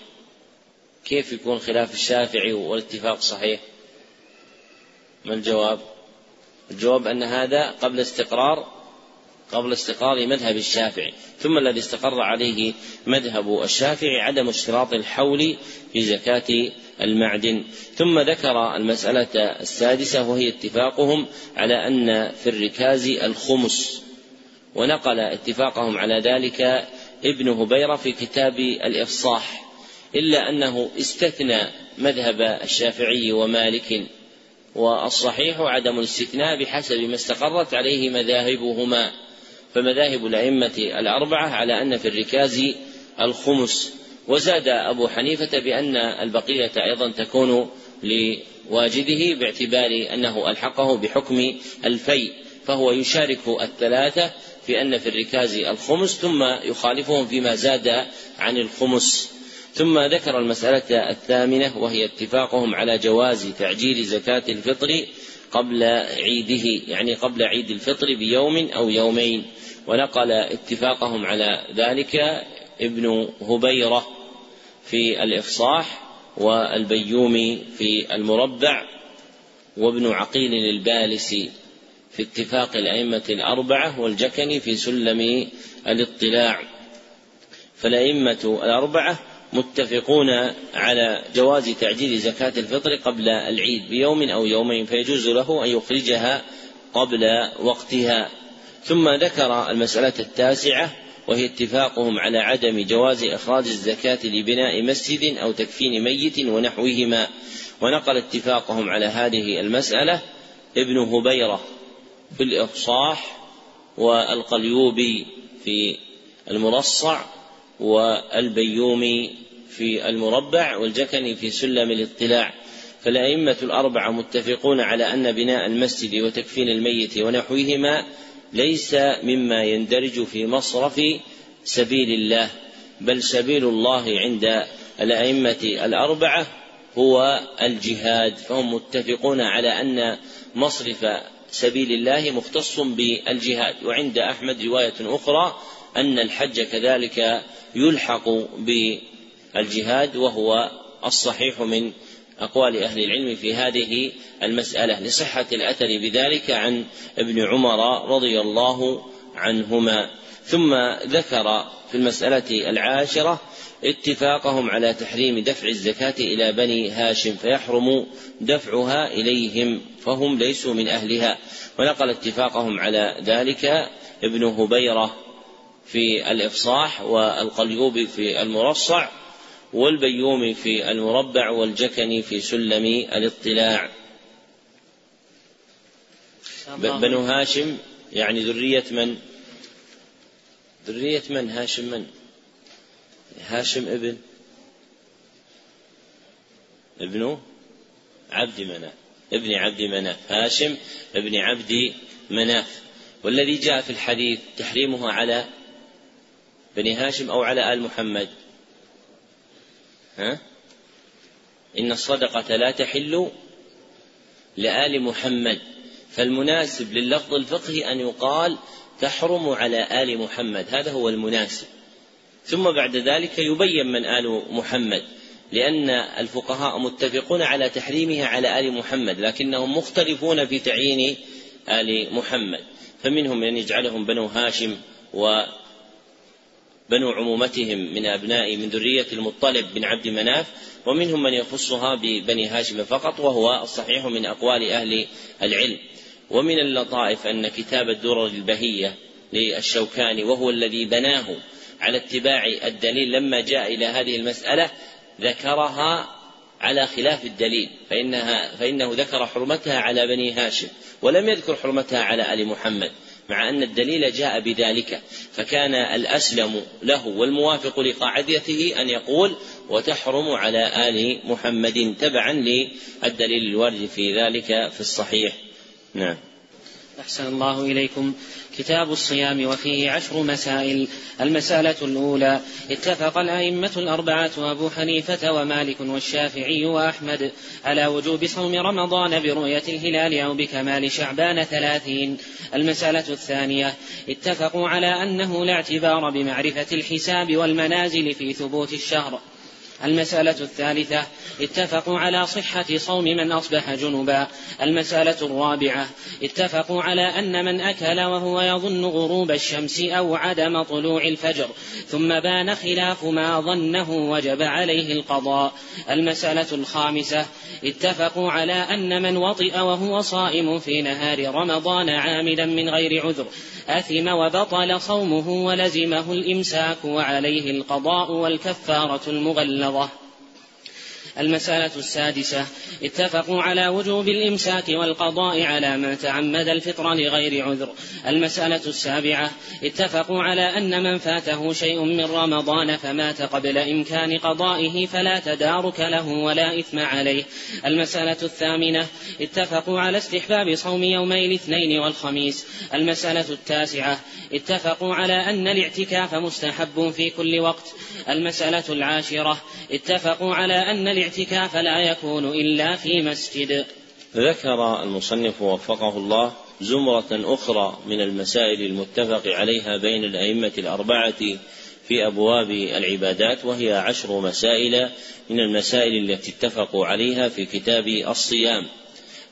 كيف يكون خلاف الشافعي والاتفاق صحيح؟ ما الجواب؟ الجواب أن هذا قبل استقرار قبل استقرار مذهب الشافعي ثم الذي استقر عليه مذهب الشافعي عدم اشتراط الحول في زكاة المعدن. ثم ذكر المسألة السادسة وهي اتفاقهم على أن في الركاز الخمس ونقل اتفاقهم على ذلك ابن هبيرة في كتاب الإفصاح إلا أنه استثنى مذهب الشافعي ومالك والصحيح عدم الاستثناء بحسب ما استقرت عليه مذاهبهما. فمذاهب الأئمة الأربعة على أن في الركاز الخمس. وزاد أبو حنيفة بأن البقية أيضا تكون لواجده باعتبار أنه ألحقه بحكم الفيء فهو يشارك الثلاثة في أن في الركاز الخمس ثم يخالفهم فيما زاد عن الخمس. ثم ذكر المسألة الثامنة وهي اتفاقهم على جواز تعجيل زكاة الفطر قبل عيده يعني قبل عيد الفطر بيوم أو يومين. ونقل اتفاقهم على ذلك ابن هبيرة في الإفصاح والبيومي في المربع وابن عقيل البالسي في اتفاق الأئمة الأربعة والجكني في سلم الاطلاع. فالأئمة الأربعة متفقون على جواز تعجيل زكاة الفطر قبل العيد بيوم أو يومين فيجوز له أن يخرجها قبل وقتها. ثم ذكر المسألة التاسعة وهي اتفاقهم على عدم جواز إخراج الزكاة لبناء مسجد أو تكفين ميت ونحوهما. ونقل اتفاقهم على هذه المسألة ابن هبيرة في الإفصاح والقليوبي في المرصع والبيومي في المربع والجكني في سلم الاطلاع. فالأئمة الأربعة متفقون على أن بناء المسجد وتكفين الميت ونحوهما ليس مما يندرج في مصرف سبيل الله بل سبيل الله عند الأئمة الأربعة هو الجهاد. فهم متفقون على أن مصرف سبيل الله مختص بالجهاد. وعند أحمد رواية أخرى أن الحج كذلك يلحق وهو الصحيح من أقوال أهل العلم في هذه المسألة لصحة الأثر بذلك عن ابن عمر رضي الله عنهما. ثم ذكر في المسألة العاشرة اتفاقهم على تحريم دفع الزكاة إلى بني هاشم فيحرم دفعها إليهم فهم ليسوا من أهلها. ونقل اتفاقهم على ذلك ابن هبيرة في الإفصاح والقليوبي في المرصع. والبيومي في المربع والجكني في سلم الاطلاع. بنو هاشم يعني ذرية من؟ ذرية من؟ هاشم من؟ هاشم ابن؟ ابن عبد مناف. ابن عبد مناف. هاشم ابن عبد مناف. والذي جاء في الحديث تحريمها على بني هاشم أو على آل محمد. ها؟ إن الصدقة لا تحل لآل محمد فالمناسب لللفظ الفقهي أن يقال تحرم على آل محمد هذا هو المناسب ثم بعد ذلك يبين من آل محمد لأن الفقهاء متفقون على تحريمها على آل محمد لكنهم مختلفون في تعيين آل محمد فمنهم من يجعلهم بنو هاشم و بنو عمومتهم من أبناء من ذرية المطلب بن عبد مناف ومنهم من يخصها ببني هاشم فقط وهو الصحيح من أقوال أهل العلم. ومن اللطائف أن كتاب الدرر البهية للشوكاني وهو الذي بناه على اتباع الدليل لما جاء إلى هذه المسألة ذكرها على خلاف الدليل فإنها فإنه ذكر حرمتها على بني هاشم ولم يذكر حرمتها على آل محمد. مع أن الدليل جاء بذلك فكان الأسلم له والموافق لقاعدته أن يقول وتحرم على آل محمد تبعا للدليل الوارد في ذلك في الصحيح. نعم. أحسن الله إليكم. كتاب الصيام وفيه عشر مسائل. المسألة الأولى اتفق الأئمة الأربعة أبو حنيفة ومالك والشافعي وأحمد على وجوب صوم رمضان برؤية الهلال أو بكمال شعبان ثلاثين. المسألة الثانية اتفقوا على أنه لا اعتبار بمعرفة الحساب والمنازل في ثبوت الشهر. المسألة الثالثة اتفقوا على صحة صوم من أصبح جنبا. المسألة الرابعة اتفقوا على أن من أكل وهو يظن غروب الشمس أو عدم طلوع الفجر ثم بان خلاف ما ظنه وجب عليه القضاء. المسألة الخامسة اتفقوا على أن من وطئ وهو صائم في نهار رمضان عامدا من غير عذر أثم وبطل صومه ولزمه الإمساك وعليه القضاء والكفارة المغلظة الملمضة المسألة السادسة اتفقوا على وجوب الإمساك والقضاء على من تعمد الفطر لغير عذر. المسألة السابعة اتفقوا على أن من فاته شيء من رمضان فمات قبل إمكان قضائه فلا تدارك له ولا إثم عليه. المسألة الثامنة اتفقوا على استحباب صوم يومي الاثنين والخميس. المسألة التاسعة اتفقوا على أن الاعتكاف مستحب في كل وقت. المسألة العاشرة اتفقوا على أن الاعتكاف لا يكون إلا في مسجد. ذكر المصنف وفقه الله زمرة أخرى من المسائل المتفق عليها بين الأئمة الأربعة في أبواب العبادات وهي عشر مسائل من المسائل التي اتفقوا عليها في كتاب الصيام.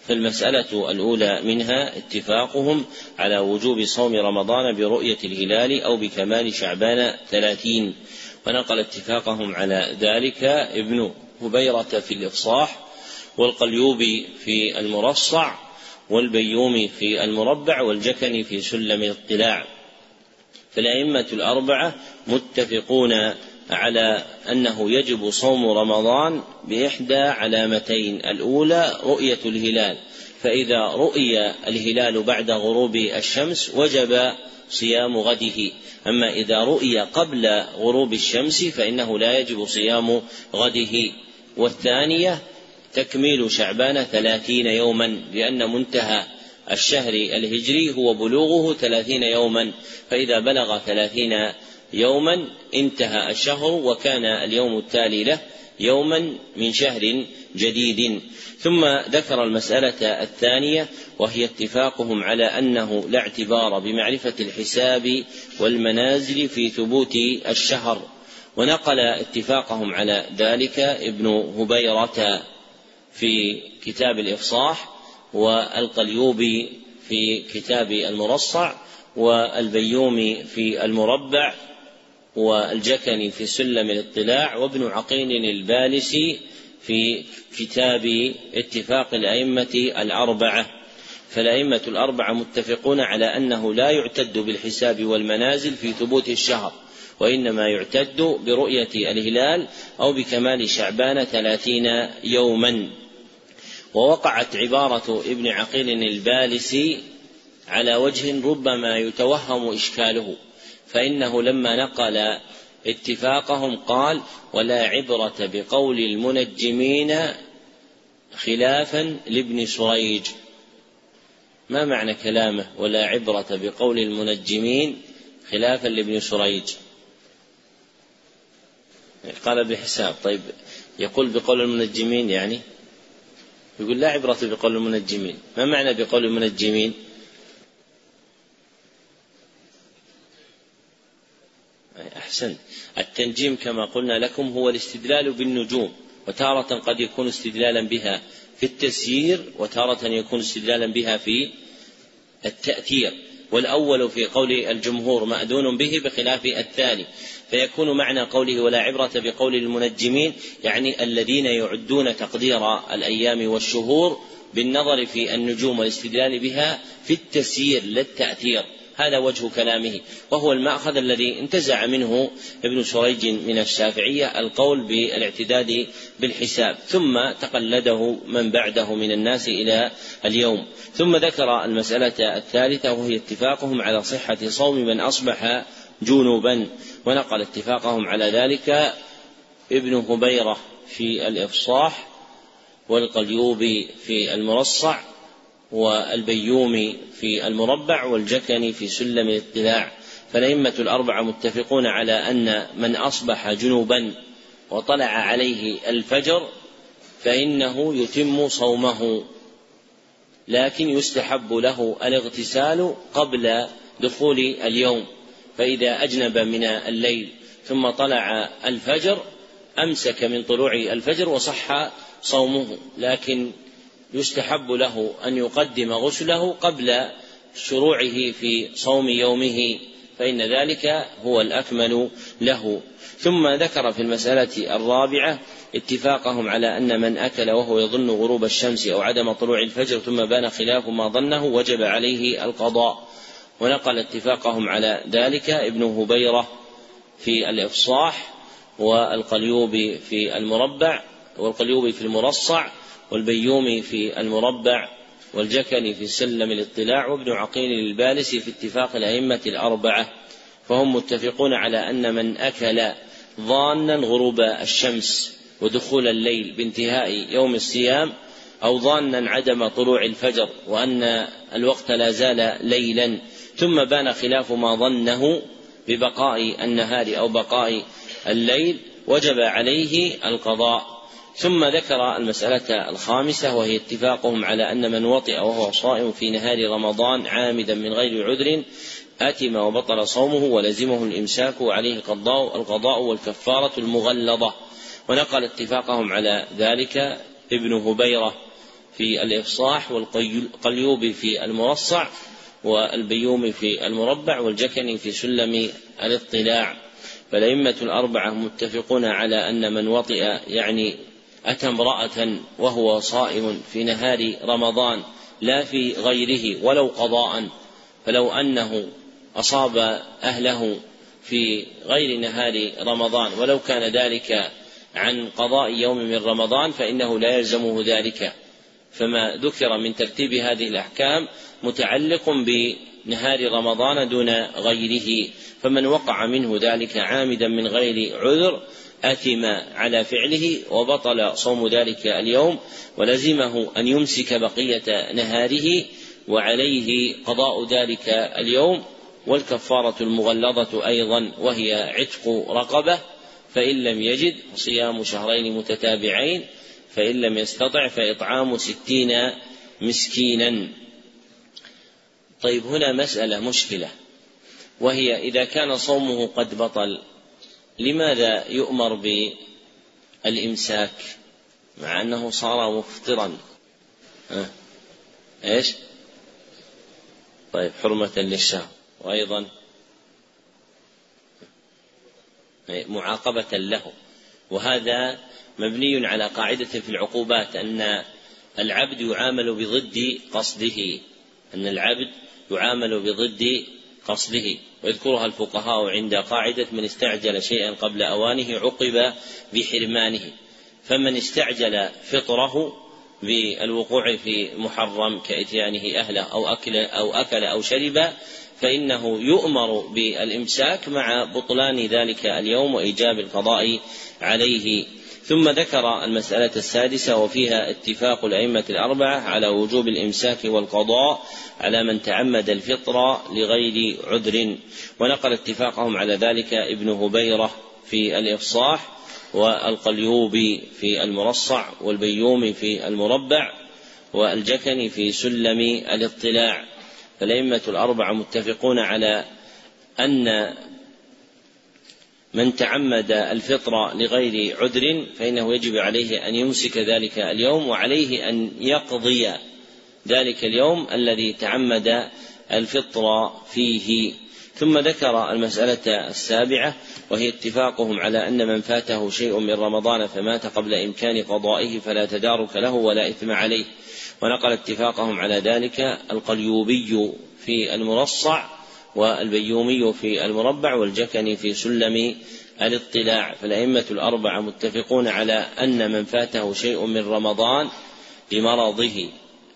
فالمسألة الأولى منها اتفاقهم على وجوب صوم رمضان برؤية الهلال أو بكمال شعبان ثلاثين. ونقل اتفاقهم على ذلك ابن هبيرة في الإفصاح والقليوبي في المرصع والبيومي في المربع والجكني في سلم الاطلاع فالأئمة الأربعة متفقون على أنه يجب صوم رمضان بإحدى علامتين. الأولى رؤية الهلال. فإذا رؤي الهلال بعد غروب الشمس وجب صيام غده. أما إذا رؤي قبل غروب الشمس فإنه لا يجب صيام غده. والثانية تكميل شعبان ثلاثين يوما لأن منتهى الشهر الهجري هو بلوغه ثلاثين يوما. فإذا بلغ ثلاثين يوما انتهى الشهر وكان اليوم التالي له يوما من شهر جديد. ثم ذكر المسألة الثانية وهي اتفاقهم على أنه لا اعتبار بمعرفة الحساب والمنازل في ثبوت الشهر. ونقل اتفاقهم على ذلك ابن هبيرة في كتاب الإفصاح والقليوبي في كتاب المرصع والبيومي في المربع والجكني في سلم الاطلاع وابن عقيل البالسي في كتاب اتفاق الأئمة الأربعة. فالأئمة الأربعة متفقون على أنه لا يعتد بالحساب والمنازل في ثبوت الشهر. وإنما يعتد برؤية الهلال أو بكمال شعبان ثلاثين يوما. ووقعت عبارة ابن عقيل البالسي على وجه ربما يتوهم إشكاله فإنه لما نقل اتفاقهم قال ولا عبرة بقول المنجمين خلافا لابن سريج ما معنى كلامه ولا عبرة بقول المنجمين خلافا لابن سريج قال بحساب. طيب يقول بقول المنجمين يعني؟ يقول لا عبرة بقول المنجمين. ما معنى بقول المنجمين؟ أحسنت التنجيم كما قلنا لكم هو الاستدلال بالنجوم وتارة قد يكون استدلالا بها في التسيير وتارة يكون استدلالا بها في التأثير. والأول في قول الجمهور مأذون به بخلاف الثاني. فيكون معنى قوله ولا عبرة بقول المنجمين يعني الذين يعدون تقدير الأيام والشهور بالنظر في النجوم والاستدلال بها في التسيير لا التأثير هذا وجه كلامه. وهو المأخذ الذي انتزع منه ابن سريج من الشافعية القول بالاعتداد بالحساب. ثم تقلده من بعده من الناس إلى اليوم. ثم ذكر المسألة الثالثة وهي اتفاقهم على صحة صوم من أصبح جنوبا ونقل اتفاقهم على ذلك ابن هبيرة في الإفصاح والقليوبي في المرصع والبيومي في المربع والجكني في سلم الاطلاع فالأئمة الأربعة متفقون على أن من أصبح جنوبا وطلع عليه الفجر فإنه يتم صومه لكن يستحب له الاغتسال قبل دخول اليوم. فإذا أجنب من الليل ثم طلع الفجر أمسك من طلوع الفجر وصح صومه لكن يستحب له أن يقدم غسله قبل شروعه في صوم يومه فإن ذلك هو الأكمل له. ثم ذكر في المسألة الرابعة اتفاقهم على أن من أكل وهو يظن غروب الشمس أو عدم طلوع الفجر ثم بان خلاف ما ظنه وجب عليه القضاء. ونقل اتفاقهم على ذلك ابن هبيرة في الإفصاح والقليوبي في المربع والقليوبي في المرصع والبيومي في المربع والجكني في سلم الاطلاع وابن عقيل البالسي في اتفاق الأئمة الأربعة فهم متفقون على أن من أكل ظانا غروب الشمس ودخول الليل بانتهاء يوم الصيام أو ظانا عدم طلوع الفجر وأن الوقت لا زال ليلا ثم بان خلاف ما ظنه ببقاء النهار أو بقاء الليل وجب عليه القضاء. ثم ذكر المسألة الخامسة وهي اتفاقهم على أن من وطئ وهو صائم في نهار رمضان عامدا من غير عذر أتم وبطل صومه ولزمه الإمساك وعليه القضاء القضاء والكفارة المغلظة. ونقل اتفاقهم على ذلك ابن هبيرة في الإفصاح والقليوبي في المرصع والبيومي في المربع والجكني في سلم الاطلاع. فالأئمة الأربعة متفقون على أن من وطئ يعني أتى امرأة وهو صائم في نهار رمضان لا في غيره ولو قضاء فلو أنه أصاب أهله في غير نهار رمضان ولو كان ذلك عن قضاء يوم من رمضان فإنه لا يلزمه ذلك. فما ذكر من ترتيب هذه الأحكام متعلق بنهار رمضان دون غيره فمن وقع منه ذلك عامدا من غير عذر أثم على فعله وبطل صوم ذلك اليوم ولزمه أن يمسك بقية نهاره وعليه قضاء ذلك اليوم والكفارة المغلظة أيضا وهي عتق رقبة فإن لم يجد صيام شهرين متتابعين فإن لم يستطع فإطعام ستين مسكينا. طيب هنا مسألة مشكلة وهي إذا كان صومه قد بطل لماذا يؤمر بالإمساك مع أنه صار مفطرا؟ أه؟ إيش؟ طيب حرمة للشهر وأيضا معاقبة له. وهذا مبني على قاعدة في العقوبات أن العبد يعامل بضد قصده أن العبد يعامل بضد قصده. ويذكرها الفقهاء عند قاعدة من استعجل شيئا قبل أوانه عقب بحرمانه. فمن استعجل فطره بالوقوع في محرم كإتيانه أهله أو أكل أو أكل أو شرب فإنه يؤمر بالإمساك مع بطلان ذلك اليوم وإيجاب القضاء عليه. ثم ذكر المسألة السادسة وفيها اتفاق الأئمة الأربعة على وجوب الإمساك والقضاء على من تعمد الفطر لغير عذر. ونقل اتفاقهم على ذلك ابن هبيرة في الإفصاح والقليوبي في المرصع والبيومي في المربع والجكني في سلم الاطلاع. فالأئمة الأربعة متفقون على أن من تعمد الفطر لغير عذر فإنه يجب عليه أن يمسك ذلك اليوم وعليه أن يقضي ذلك اليوم الذي تعمد الفطر فيه. ثم ذكر المسألة السابعة وهي اتفاقهم على أن من فاته شيء من رمضان فمات قبل إمكان قضائه فلا تدارك له ولا إثم عليه. ونقل اتفاقهم على ذلك القليوبي في المرصع والبيومي في المربع والجكني في سلم الاطلاع. فالأئمة الأربعة متفقون على أن من فاته شيء من رمضان بمرضه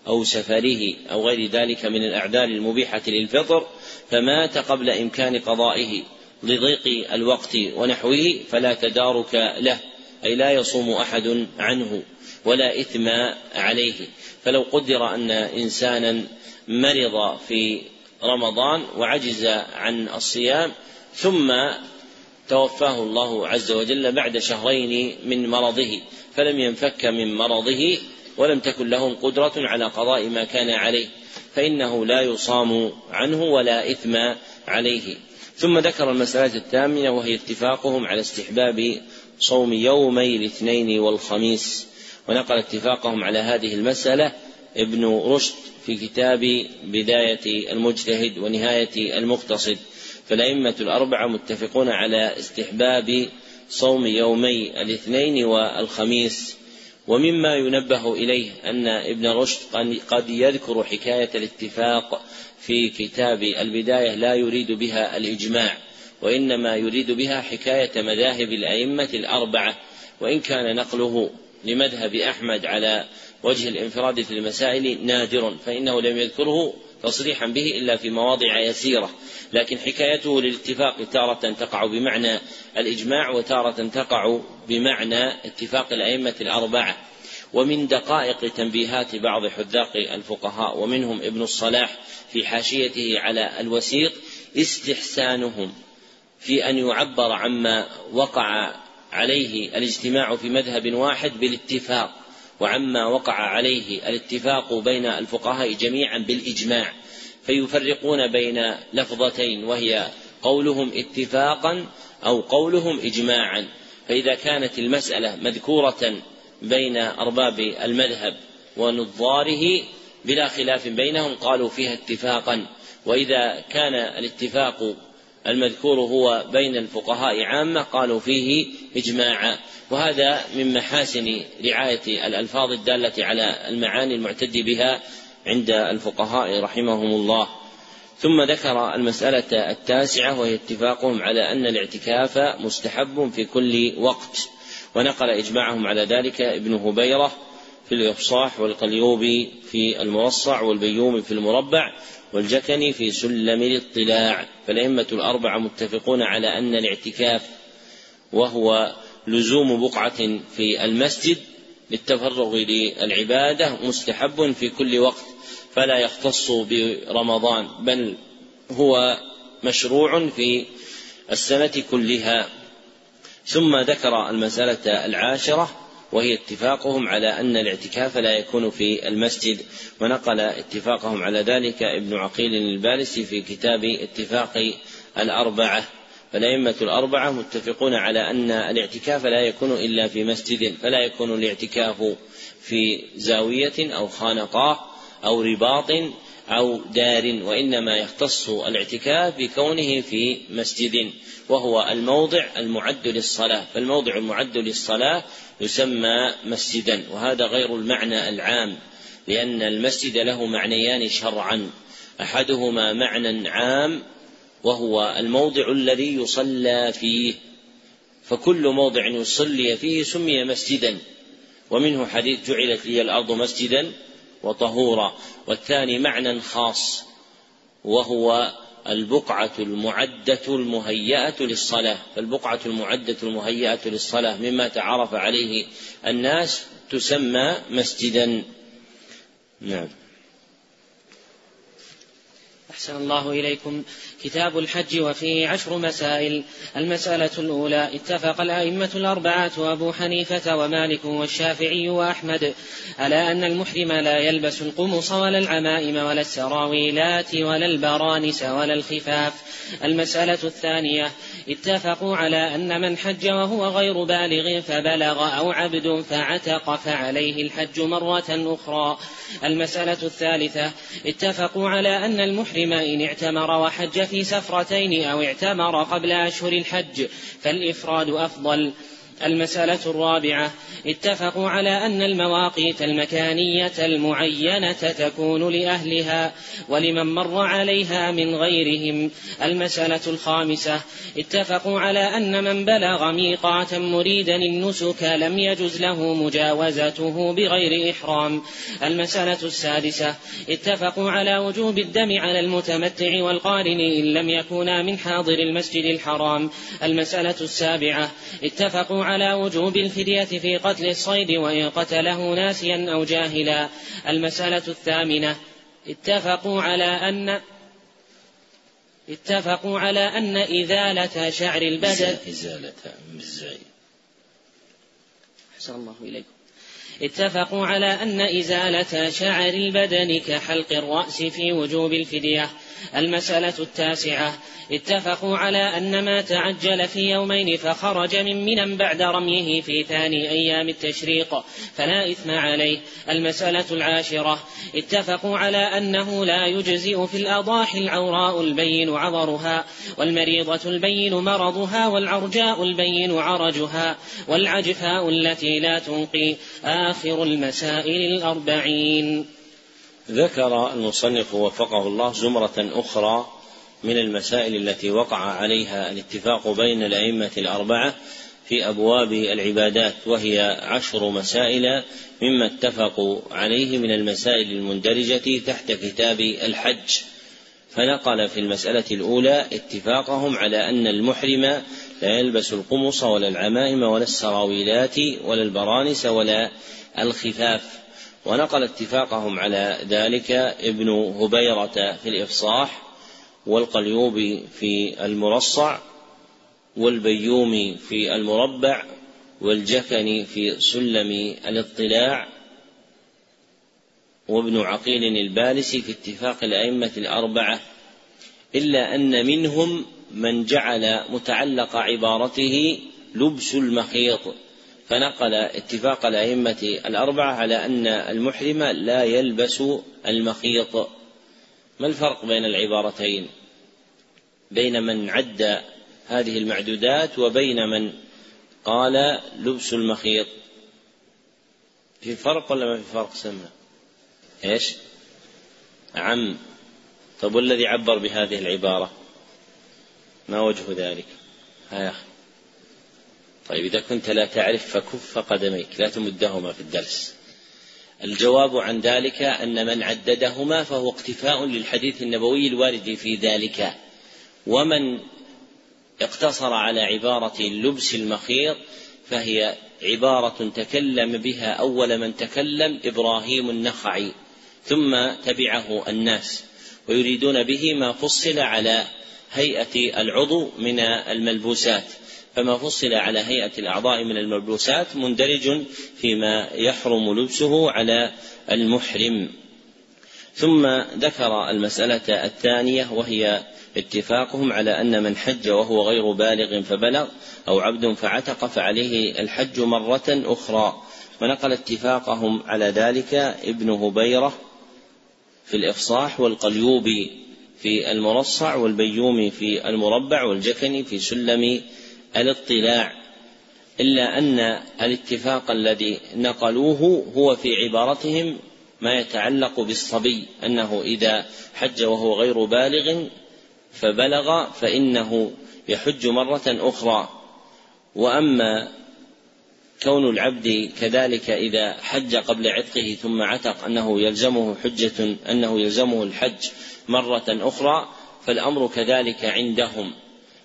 أو سفره أو غير ذلك من الأعذار المبيحة للفطر فمات قبل إمكان قضائه لضيق الوقت ونحوه فلا تدارك له أي لا يصوم أحد عنه ولا إثم عليه. فلو قدر أن إنسانا مرض في رمضان وعجز عن الصيام ثم توفاه الله عز وجل بعد شهرين من مرضه فلم ينفك من مرضه ولم تكن لهم قدرة على قضاء ما كان عليه فإنه لا يصام عنه ولا إثم عليه. ثم ذكر المسألة الثامنة وهي اتفاقهم على استحباب صوم يومي الاثنين والخميس. ونقل اتفاقهم على هذه المسألة ابن رشد في كتاب بداية المجتهد ونهاية المقتصد. فالأئمة الأربعة متفقون على استحباب صوم يومي الاثنين والخميس. ومما ينبه إليه أن ابن رشد قد يذكر حكاية الاتفاق في كتاب البداية لا يريد بها الإجماع وإنما يريد بها حكاية مذاهب الأئمة الأربعة وإن كان نقله لمذهب أحمد على وجه الانفراد في المسائل نادر فإنه لم يذكره تصريحا به إلا في مواضع يسيرة. لكن حكايته للاتفاق تارة تقع بمعنى الإجماع وتارة تقع بمعنى اتفاق الأئمة الأربعة. ومن دقائق تنبيهات بعض حذاق الفقهاء ومنهم ابن الصلاح في حاشيته على الوسيط استحسانهم في أن يعبر عما وقع عليه الاجتماع في مذهب واحد بالاتفاق وعما وقع عليه الاتفاق بين الفقهاء جميعا بالإجماع فيفرقون بين لفظتين وهي قولهم اتفاقا أو قولهم إجماعا. فإذا كانت المسألة مذكورة بين أرباب المذهب ونظاره بلا خلاف بينهم قالوا فيها اتفاقا. وإذا كان الاتفاق المذكور هو بين الفقهاء عامة قالوا فيه إجماعا وهذا من محاسن رعاية الألفاظ الدالة على المعاني المعتد بها عند الفقهاء رحمهم الله. ثم ذكر المسألة التاسعة وهي اتفاقهم على أن الاعتكاف مستحب في كل وقت. ونقل إجماعهم على ذلك ابن هبيرة في الإفصاح والقليوبي في الموصع والبيومي في المربع والجكني في سلم الاطلاع فالأئمة الأربعة متفقون على أن الاعتكاف وهو لزوم بقعة في المسجد للتفرغ للعبادة مستحب في كل وقت فلا يختص برمضان بل هو مشروع في السنة كلها. ثم ذكر المسألة العاشرة وهي اتفاقهم على أن الاعتكاف لا يكون في المسجد. ونقل اتفاقهم على ذلك ابن عقيل البالسي في كتاب اتفاق الأربعة. فالأئمة الأربعة متفقون على أن الاعتكاف لا يكون إلا في مسجد فلا يكون الاعتكاف في زاوية أو خانقاه أو رباط أو دار وإنما يختص الاعتكاف بكونه في مسجد وهو الموضع المعد للصلاة. فالموضع المعد للصلاة يسمى مسجدا وهذا غير المعنى العام لأن المسجد له معنيان شرعا. أحدهما معنى عام وهو الموضع الذي يصلى فيه. فكل موضع يصلي فيه سمي مسجدا ومنه حديث جعلت لي الأرض مسجدا وطهورا. والثاني معنى خاص وهو البقعة المعدة المهيئة للصلاة. فالبقعة المعدة المهيئة للصلاة مما تعرف عليه الناس تسمى مسجدا. نعم. أحسن الله إليكم. كتاب الحج وفيه عشر مسائل. المسألة الأولى اتفق الأئمة الأربعة وأبو حنيفة ومالك والشافعي وأحمد على أن المحرم لا يلبس القمص ولا العمائم ولا السراويلات ولا البرانس ولا الخفاف. المسألة الثانية اتفقوا على أن من حج وهو غير بالغ فبلغ أو عبد فعتق فعليه الحج مرة أخرى. المسألة الثالثة اتفقوا على أن المحرم إن اعتمر وحج في سفرتين أو اعتمر قبل أشهر الحج فالإفراد أفضل. المسألة الرابعة. اتفقوا على أن المواقيت المكانية المعينة تكون لأهلها ولمن مر عليها من غيرهم. المسألة الخامسة. اتفقوا على أن من بلغ ميقاتا مريدا النسك لم يجز له مجاوزته بغير إحرام. المسألة السادسة. اتفقوا على وجوب الدم على المتمتع والقارن إن لم يكونا من حاضر المسجد الحرام. المسألة السابعة. اتفقوا على وجوب الفدية في قتل الصيد وإن قتله ناسيا أو جاهلا. المسألة الثامنة. اتفقوا على أن اتفقوا على أن إزالة شعر البدن. إزالة أحسن الله إليكم. اتفقوا على أن إزالة شعر البدن كحلق الرأس في وجوب الفدية. المسألة التاسعة اتفقوا على أن ما تعجل في يومين فخرج من منى بعد رميه في ثاني أيام التشريق فلا إثم عليه. المسألة العاشرة اتفقوا على أنه لا يجزئ في الأضاحي العوراء البين عضرها والمريضة البين مرضها والعرجاء البين عرجها والعجفاء التي لا تنقي آخر المسائل الأربعين. ذكر المصنف وفقه الله زمرة أخرى من المسائل التي وقع عليها الاتفاق بين الأئمة الأربعة في أبواب العبادات وهي عشر مسائل مما اتفقوا عليه من المسائل المندرجة تحت كتاب الحج. فنقل في المسألة الأولى اتفاقهم على أن المحرم لا يلبس القمص ولا العمائم ولا السراويلات ولا البرانس ولا الخفاف. ونقل اتفاقهم على ذلك ابن هبيرة في الإفصاح والقليوبي في المرصع والبيومي في المربع والجكني في سلم الاطلاع وابن عقيل البالسي في اتفاق الأئمة الأربعة إلا أن منهم من جعل متعلق عبارته لبس المخيط. فنقل اتفاق الأئمة الأربعة على أن المحرم لا يلبس المخيط. ما الفرق بين العبارتين؟ بين من عد هذه المعدودات وبين من قال لبس المخيط. في فرق ولا ما في فرق سمى إيش؟ عم طب والذي عبر بهذه العبارة؟ ما وجه ذلك؟ ها يا أخي. طيب إذا كنت لا تعرف فكف قدميك لا تمدهما في الدرس. الجواب عن ذلك أن من عددهما فهو اقتفاء للحديث النبوي الوارد في ذلك. ومن اقتصر على عبارة لبس المخيط فهي عبارة تكلم بها أول من تكلم إبراهيم النخعي ثم تبعه الناس ويريدون به ما فصل على هيئة العضو من الملبوسات. فما فصل على هيئة الأعضاء من الملبوسات مندرج فيما يحرم لبسه على المحرم. ثم ذكر المسألة الثانية وهي اتفاقهم على أن من حج وهو غير بالغ فبلغ أو عبد فعتق فعليه الحج مرة أخرى. ونقل اتفاقهم على ذلك ابن هبيرة في الإفصاح والقليوبي في المرصع والبيومي في المربع والجكني في سلم الاطلاع إلا أن الاتفاق الذي نقلوه هو في عبارتهم ما يتعلق بالصبي أنه إذا حج وهو غير بالغ فبلغ فإنه يحج مرة أخرى. وأما كون العبد كذلك إذا حج قبل عتقه ثم عتق أنه يلزمه حجة أنه يلزمه الحج مرة أخرى فالأمر كذلك عندهم.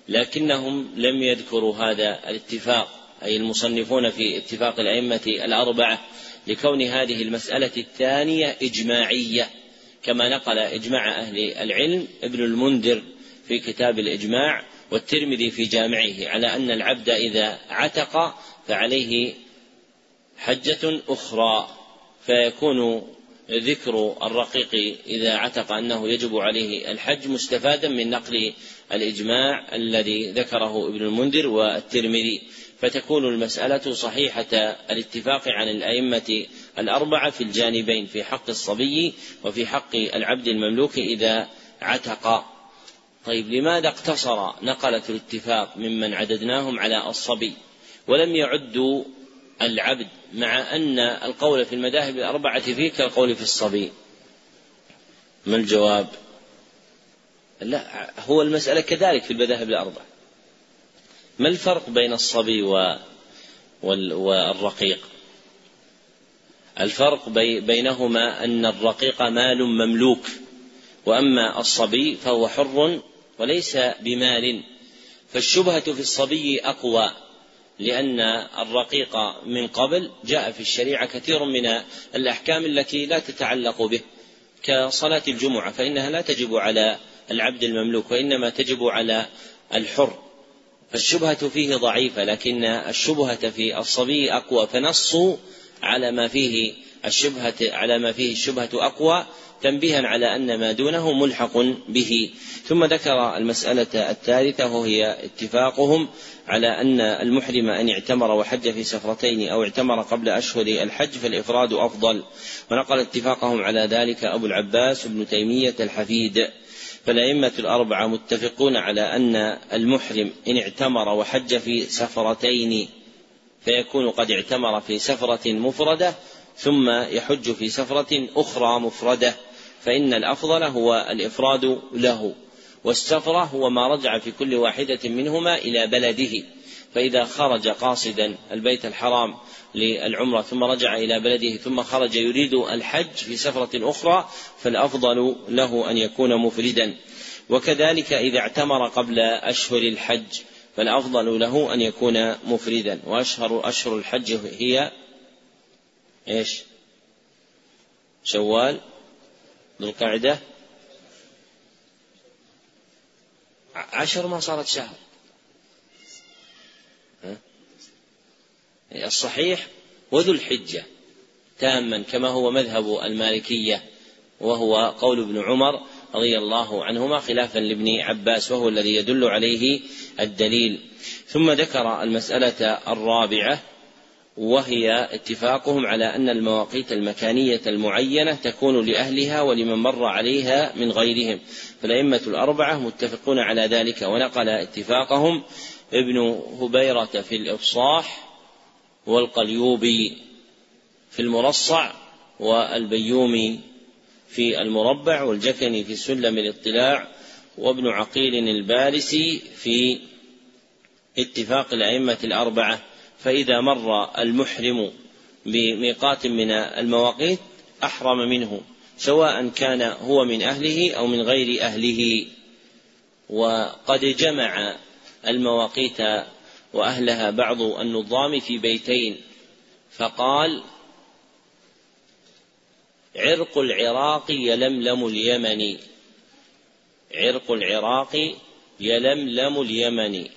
لكنهم لم يذكروا هذا الاتفاق أي المصنفون في اتفاق الأئمة الأربعة لكون هذه المسألة الثانية إجماعية كما نقل إجماع أهل العلم ابن المنذر في كتاب الإجماع والترمذي في جامعه على أن العبد إذا عتق فعليه حجة أخرى فيكون ذكر الرقيق إذا عتق أنه يجب عليه الحج مستفادا من نقل الإجماع الذي ذكره ابن المنذر والترمذي. فتكون المسألة صحيحة الاتفاق عن الأئمة الأربعة في الجانبين في حق الصبي وفي حق العبد المملوك إذا عتق. طيب لماذا اقتصر نقلة الاتفاق ممن عددناهم على الصبي؟ ولم يعدوا العبد مع أن القول في المذاهب الأربعة فيه كالقول في الصبي. ما الجواب؟ لا هو المسألة كذلك في المذاهب الأربعة. ما الفرق بين الصبي والرقيق؟ الفرق بينهما أن الرقيق مال مملوك وأما الصبي فهو حر وليس بمال. فالشبهة في الصبي أقوى. لأن الرقيق من قبل جاء في الشريعة كثير من الأحكام التي لا تتعلق به كصلاة الجمعة فإنها لا تجب على العبد المملوك وإنما تجب على الحر. فالشبهة فيه ضعيفة لكن الشبهة في الصبي أقوى فنصوا على ما فيه الشبهة على ما فيه الشبهة أقوى تنبيها على أن ما دونه ملحق به. ثم ذكر المسألة الثالثة وهي اتفاقهم على أن المحرم أن اعتمر وحج في سفرتين أو اعتمر قبل أشهر الحج فالإفراد أفضل. ونقل اتفاقهم على ذلك أبو العباس بن تيمية الحفيد. فالأئمة الأربعة متفقون على أن المحرم إن اعتمر وحج في سفرتين فيكون قد اعتمر في سفرة مفردة ثم يحج في سفرة أخرى مفردة. فإن الأفضل هو الإفراد له والسفرة هو ما رجع في كل واحدة منهما إلى بلده. فإذا خرج قاصدا البيت الحرام للعمرة ثم رجع إلى بلده ثم خرج يريد الحج في سفرة أخرى فالأفضل له أن يكون مفردا. وكذلك إذا اعتمر قبل أشهر الحج فالأفضل له أن يكون مفردا. وأشهر أشهر الحج هي إيش؟ شوال. ذو القعدة عشر ما صارت شهر. الصحيح وذو الحجة تاما كما هو مذهب المالكية وهو قول ابن عمر رضي الله عنهما خلافا لابن عباس وهو الذي يدل عليه الدليل. ثم ذكر المسألة الرابعة وهي اتفاقهم على أن المواقيت المكانية المعينة تكون لأهلها ولمن مر عليها من غيرهم. فالأئمة الأربعة متفقون على ذلك ونقل اتفاقهم ابن هبيرة في الإفصاح والقليوبي في المرصع والبيومي في المربع والجكني في سلم الاطلاع وابن عقيل البارسي في اتفاق الأئمة الأربعة. فإذا مر المحرم بميقات من المواقيت أحرم منه سواء كان هو من أهله أو من غير أهله. وقد جمع المواقيت وأهلها بعض النظام في بيتين فقال عرق العراق يلملم اليمن. عرق العراق يلملم اليمن.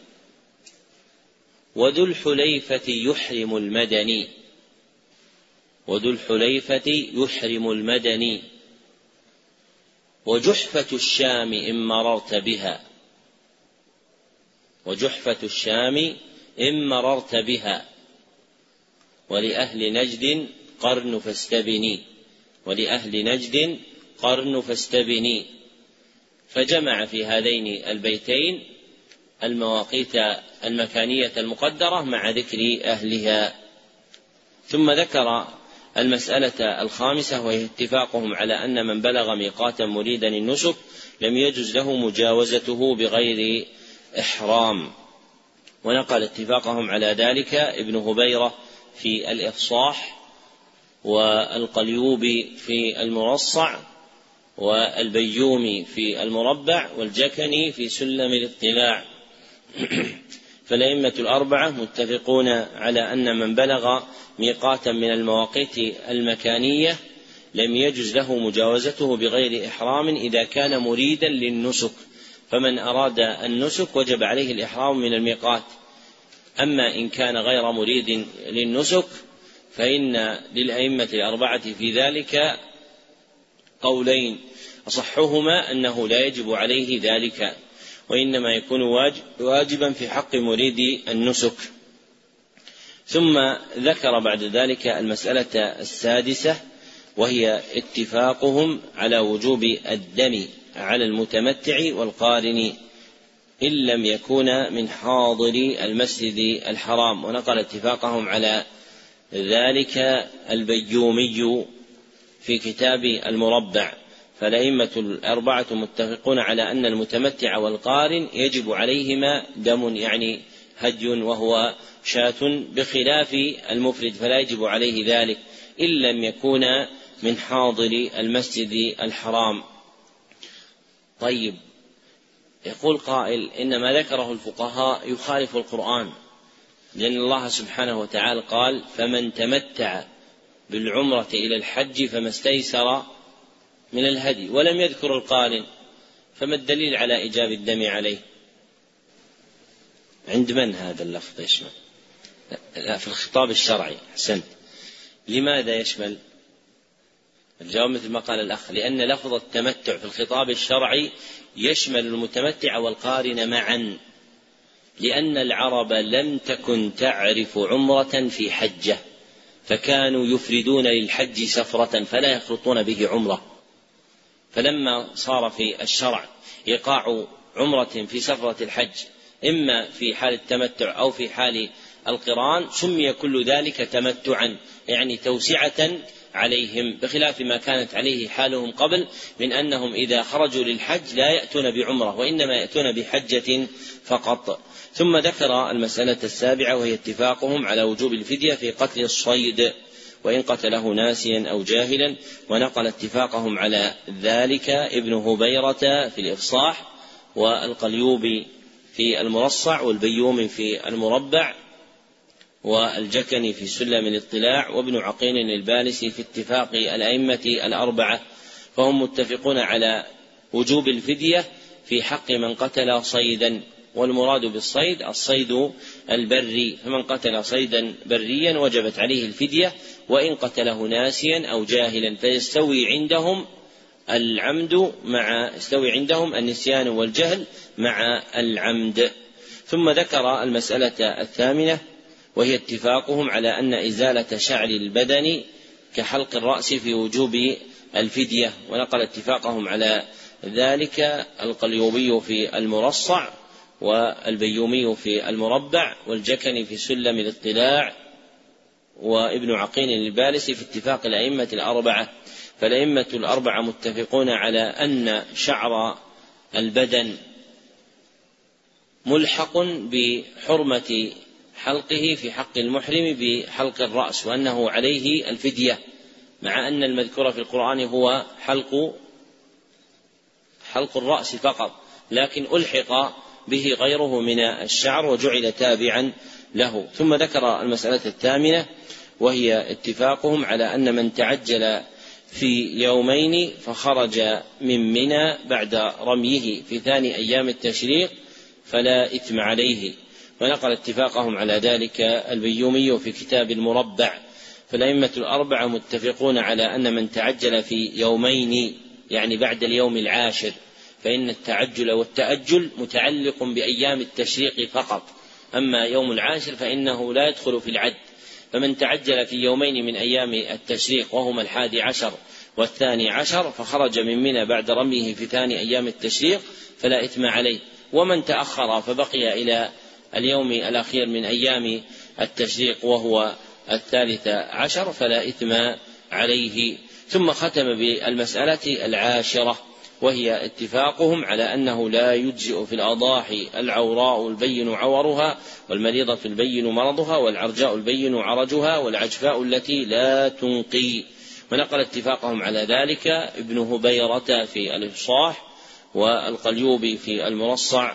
وذو الحليفة يحرم المدني. وذو الحليفة يحرم المدني. وجحفة الشام إن مررت بها. وجحفة الشام إن مررت بها. ولأهل نجد قرن فاستبني. ولأهل نجد قرن فاستبني. فجمع في هذين البيتين المواقيت المكانية المقدرة مع ذكر أهلها. ثم ذكر المسألة الخامسة وهي اتفاقهم على أن من بلغ ميقاتا مريدا النسك لم يجز له مجاوزته بغير إحرام. ونقل اتفاقهم على ذلك ابن هبيرة في الإفصاح والقليوبي في المرصع والبيومي في المربع والجكني في سلم الاطلاع. فالأئمة الأربعة متفقون على أن من بلغ ميقاتا من المواقيت المكانية لم يجز له مجاوزته بغير إحرام إذا كان مريدا للنسك. فمن أراد النسك وجب عليه الإحرام من الميقات. أما إن كان غير مريد للنسك فإن للأئمة الأربعة في ذلك قولين. أصحهما أنه لا يجب عليه ذلك. وإنما يكون واجبا في حق مريد النسك. ثم ذكر بعد ذلك المسألة السادسة وهي اتفاقهم على وجوب الدم على المتمتع والقارن إن لم يكون من حاضر المسجد الحرام. ونقل اتفاقهم على ذلك البيومي في كتاب المربع. فالأئمة الأربعة متفقون على أن المتمتع والقارن يجب عليهما دم يعني هدي وهو شاة بخلاف المفرد فلا يجب عليه ذلك إن لم يكون من حاضر المسجد الحرام. طيب يقول قائل إن ما ذكره الفقهاء يخالف القرآن لأن الله سبحانه وتعالى قال فمن تمتع بالعمرة إلى الحج فما استيسر من الهدي ولم يذكر القارن فما الدليل على إيجاب الدم عليه؟ عند من هذا اللفظ يشمل لا في الخطاب الشرعي أحسنت. لماذا يشمل؟ الجواب مثل ما قال الأخ لأن لفظ التمتع في الخطاب الشرعي يشمل المتمتع والقارن معا لأن العرب لم تكن تعرف عمرة في حجة فكانوا يفردون للحج سفرة فلا يخلطون به عمرة. فلما صار في الشرع إيقاع عمرة في سفرة الحج إما في حال التمتع أو في حال القران سمي كل ذلك تمتعا يعني توسعة عليهم بخلاف ما كانت عليه حالهم قبل من أنهم إذا خرجوا للحج لا يأتون بعمرة وإنما يأتون بحجة فقط. ثم ذكر المسألة السابعة وهي اتفاقهم على وجوب الفدية في قتل الصيد. وإن قتله ناسيا أو جاهلا ونقل اتفاقهم على ذلك ابن هبيرة في الإفصاح والقليوبي في المرصع والبيومي في المربع والجكني في سلم الاطلاع وابن عقيل البالسي في اتفاق الأئمة الأربعة. فهم متفقون على وجوب الفدية في حق من قتل صيدا والمراد بالصيد الصيد البري فمن قتل صيدا بريا وجبت عليه الفدية وإن قتله ناسيا أو جاهلا فيستوي عندهم العمد مع يستوي عندهم النسيان والجهل مع العمد. ثم ذكر المسألة الثامنة وهي اتفاقهم على أن إزالة شعر البدن كحلق الرأس في وجوب الفدية. ونقل اتفاقهم على ذلك القليوبي في المرصع. والبيومي في المربع والجكني في سلم الاطلاع وابن عقيل البالسي في اتفاق الأئمة الأربعة. فالأئمة الأربعة متفقون على أن شعر البدن ملحق بحرمة حلقه في حق المحرم بحلق الرأس وأنه عليه الفدية مع أن المذكور في القرآن هو حلق حلق الرأس فقط لكن ألحق به غيره من الشعر وجعل تابعا له. ثم ذكر المسألة الثامنة وهي اتفاقهم على أن من تعجل في يومين فخرج من منى بعد رميه في ثاني أيام التشريق فلا إثم عليه. ونقل اتفاقهم على ذلك البيومي في كتاب المربع. فالأئمة الأربعة متفقون على أن من تعجل في يومين يعني بعد اليوم العاشر. فإن التعجل والتأجل متعلق بأيام التشريق فقط. أما يوم العاشر فإنه لا يدخل في العد. فمن تعجل في يومين من أيام التشريق وهما الحادي عشر والثاني عشر فخرج من منى بعد رميه في ثاني أيام التشريق فلا إثم عليه. ومن تأخر فبقي إلى اليوم الأخير من أيام التشريق وهو الثالث عشر فلا إثم عليه. ثم ختم بالمسألة العاشرة. وهي اتفاقهم على أنه لا يجزئ في الأضاحي العوراء البين عورها والمريضة البين مرضها والعرجاء البين عرجها والعجفاء التي لا تنقي. ونقل اتفاقهم على ذلك ابن هبيرة في الإفصاح والقليوبي في المرصع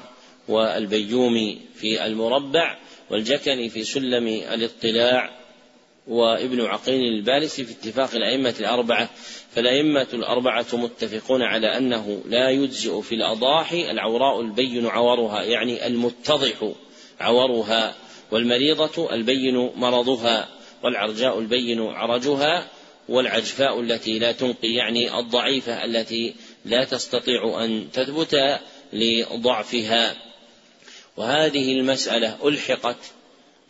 والبيومي في المربع والجكني في سلم الاطلاع وابن عقيل البالسي في اتفاق الأئمة الأربعة فالأئمة الأربعة متفقون على أنه لا يجزئ في الأضاحي العوراء البين عورها يعني المتضح عورها والمريضة البين مرضها والعرجاء البين عرجها والعجفاء التي لا تنقي يعني الضعيفة التي لا تستطيع أن تثبت لضعفها. وهذه المسألة ألحقت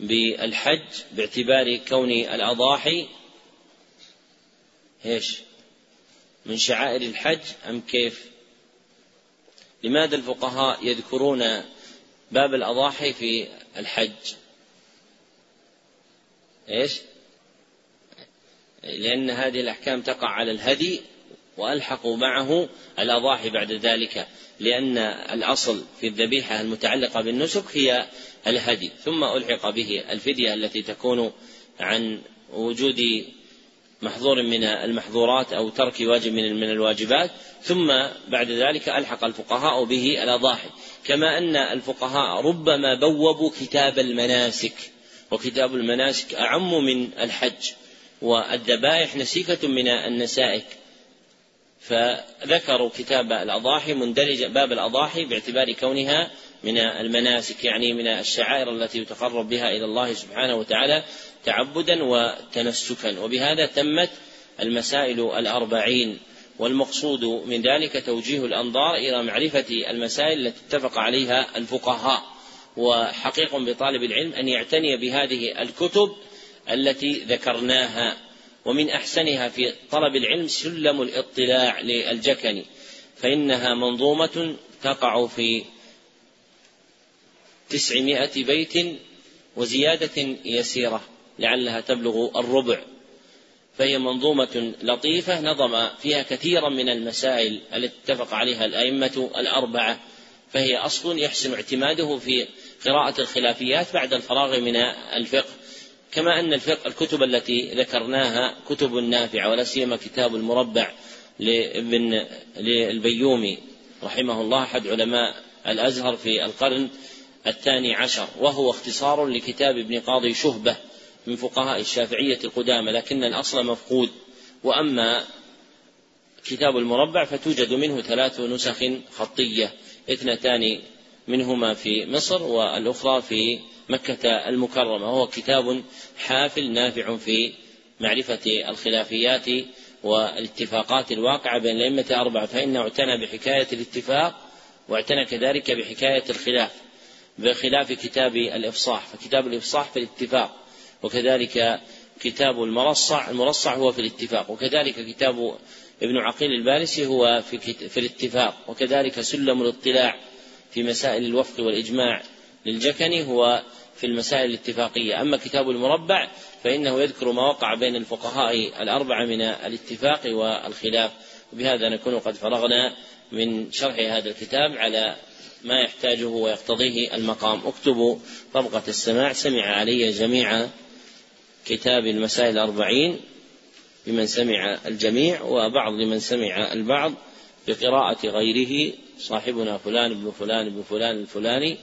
بالحج باعتبار كون الأضاحي إيش؟ من شعائر الحج أم كيف؟ لماذا الفقهاء يذكرون باب الأضاحي في الحج؟ إيش؟ لأن هذه الأحكام تقع على الهدي وألحقوا معه الأضاحي بعد ذلك لأن الأصل في الذبيحة المتعلقة بالنسك هي الهدي ثم ألحق به الفدية التي تكون عن وجود محظور من المحظورات أو ترك واجب من الواجبات ثم بعد ذلك ألحق الفقهاء به الأضاحي. كما أن الفقهاء ربما بوبوا كتاب المناسك وكتاب المناسك أعم من الحج والذبائح نسيكة من النسائك. فذكروا كتاب الأضاحي مندرج باب الأضاحي باعتبار كونها من المناسك يعني من الشعائر التي يتقرب بها إلى الله سبحانه وتعالى تعبدا وتنسكا وبهذا تمت المسائل الأربعين. والمقصود من ذلك توجيه الأنظار إلى معرفة المسائل التي اتفق عليها الفقهاء. وحقيق بطالب العلم أن يعتني بهذه الكتب التي ذكرناها. ومن أحسنها في طلب العلم سلم الاطلاع للجكني فإنها منظومة تقع في تسعمائة بيت وزيادة يسيرة لعلها تبلغ الربع. فهي منظومة لطيفة نظم فيها كثيرا من المسائل التي اتفق عليها الأئمة الأربعة فهي أصل يحسن اعتماده في قراءة الخلافيات بعد الفراغ من الفقه. كما أن الفقه الكتب التي ذكرناها كتب نافعة ولا سيما كتاب المربع لابن للبيومي رحمه الله أحد علماء الأزهر في القرن الثاني عشر وهو اختصار لكتاب ابن قاضي شهبة من فقهاء الشافعية القدامى لكن الأصل مفقود. وأما كتاب المربع فتوجد منه ثلاث نسخ خطية اثنتان منهما في مصر والأخرى في مكة المكرمة وهو كتاب حافل نافع في معرفة الخلافيات والاتفاقات الواقعة بين الأئمة الأربعة فإنه اعتنى بحكاية الاتفاق واعتنى كذلك بحكاية الخلاف بخلاف كتاب الإفصاح فكتاب الإفصاح في الاتفاق وكذلك كتاب المرصع المرصع هو في الاتفاق وكذلك كتاب ابن عقيل البارسي هو في, في الاتفاق وكذلك سلم الاطلاع في مسائل الوفق والإجماع للجكني هو في المسائل الاتفاقية. أما كتاب المربع فإنه يذكر ما وقع بين الفقهاء الأربعة من الاتفاق والخلاف. وبهذا نكون قد فرغنا من شرح هذا الكتاب على ما يحتاجه ويقتضيه المقام. اكتبوا طبقة السماع. سمع علي جميع كتاب المسائل الأربعين لمن سمع الجميع وبعض لمن سمع البعض بقراءة غيره. صاحبنا فلان ابن فلان ابن فلان الفلاني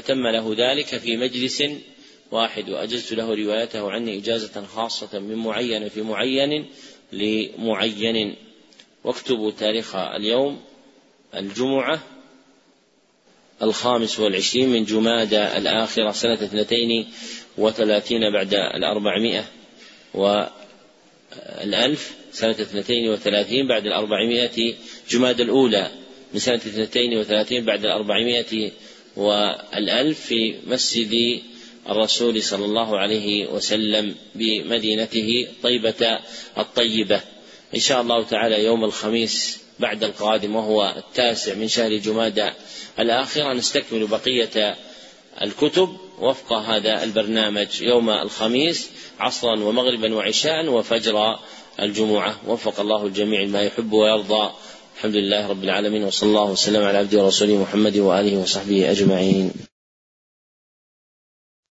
فتم له ذلك في مجلس واحد وأجزت له روايته عني إجازة خاصة من معين في معين لمعين. واكتبوا تاريخ اليوم الجمعة الخامس والعشرين من جمادى الآخرة سنة اثنتين وثلاثين بعد الأربعمائة والألف سنة اثنتين وثلاثين بعد الأربعمائة جماد الأولى من سنة اثنتين وثلاثين بعد الأربعمائة والألف في مسجد الرسول صلى الله عليه وسلم بمدينته طيبة الطيبة. إن شاء الله تعالى يوم الخميس بعد القادم وهو التاسع من شهر جمادى الآخرة نستكمل بقية الكتب وفق هذا البرنامج. يوم الخميس عصرا ومغربا وعشاء وفجر الجمعة. وفق الله الجميع ما يحب ويرضى. الحمد لله رب العالمين وصلى الله وسلم على عبده ورسوله محمد وآله وصحبه أجمعين.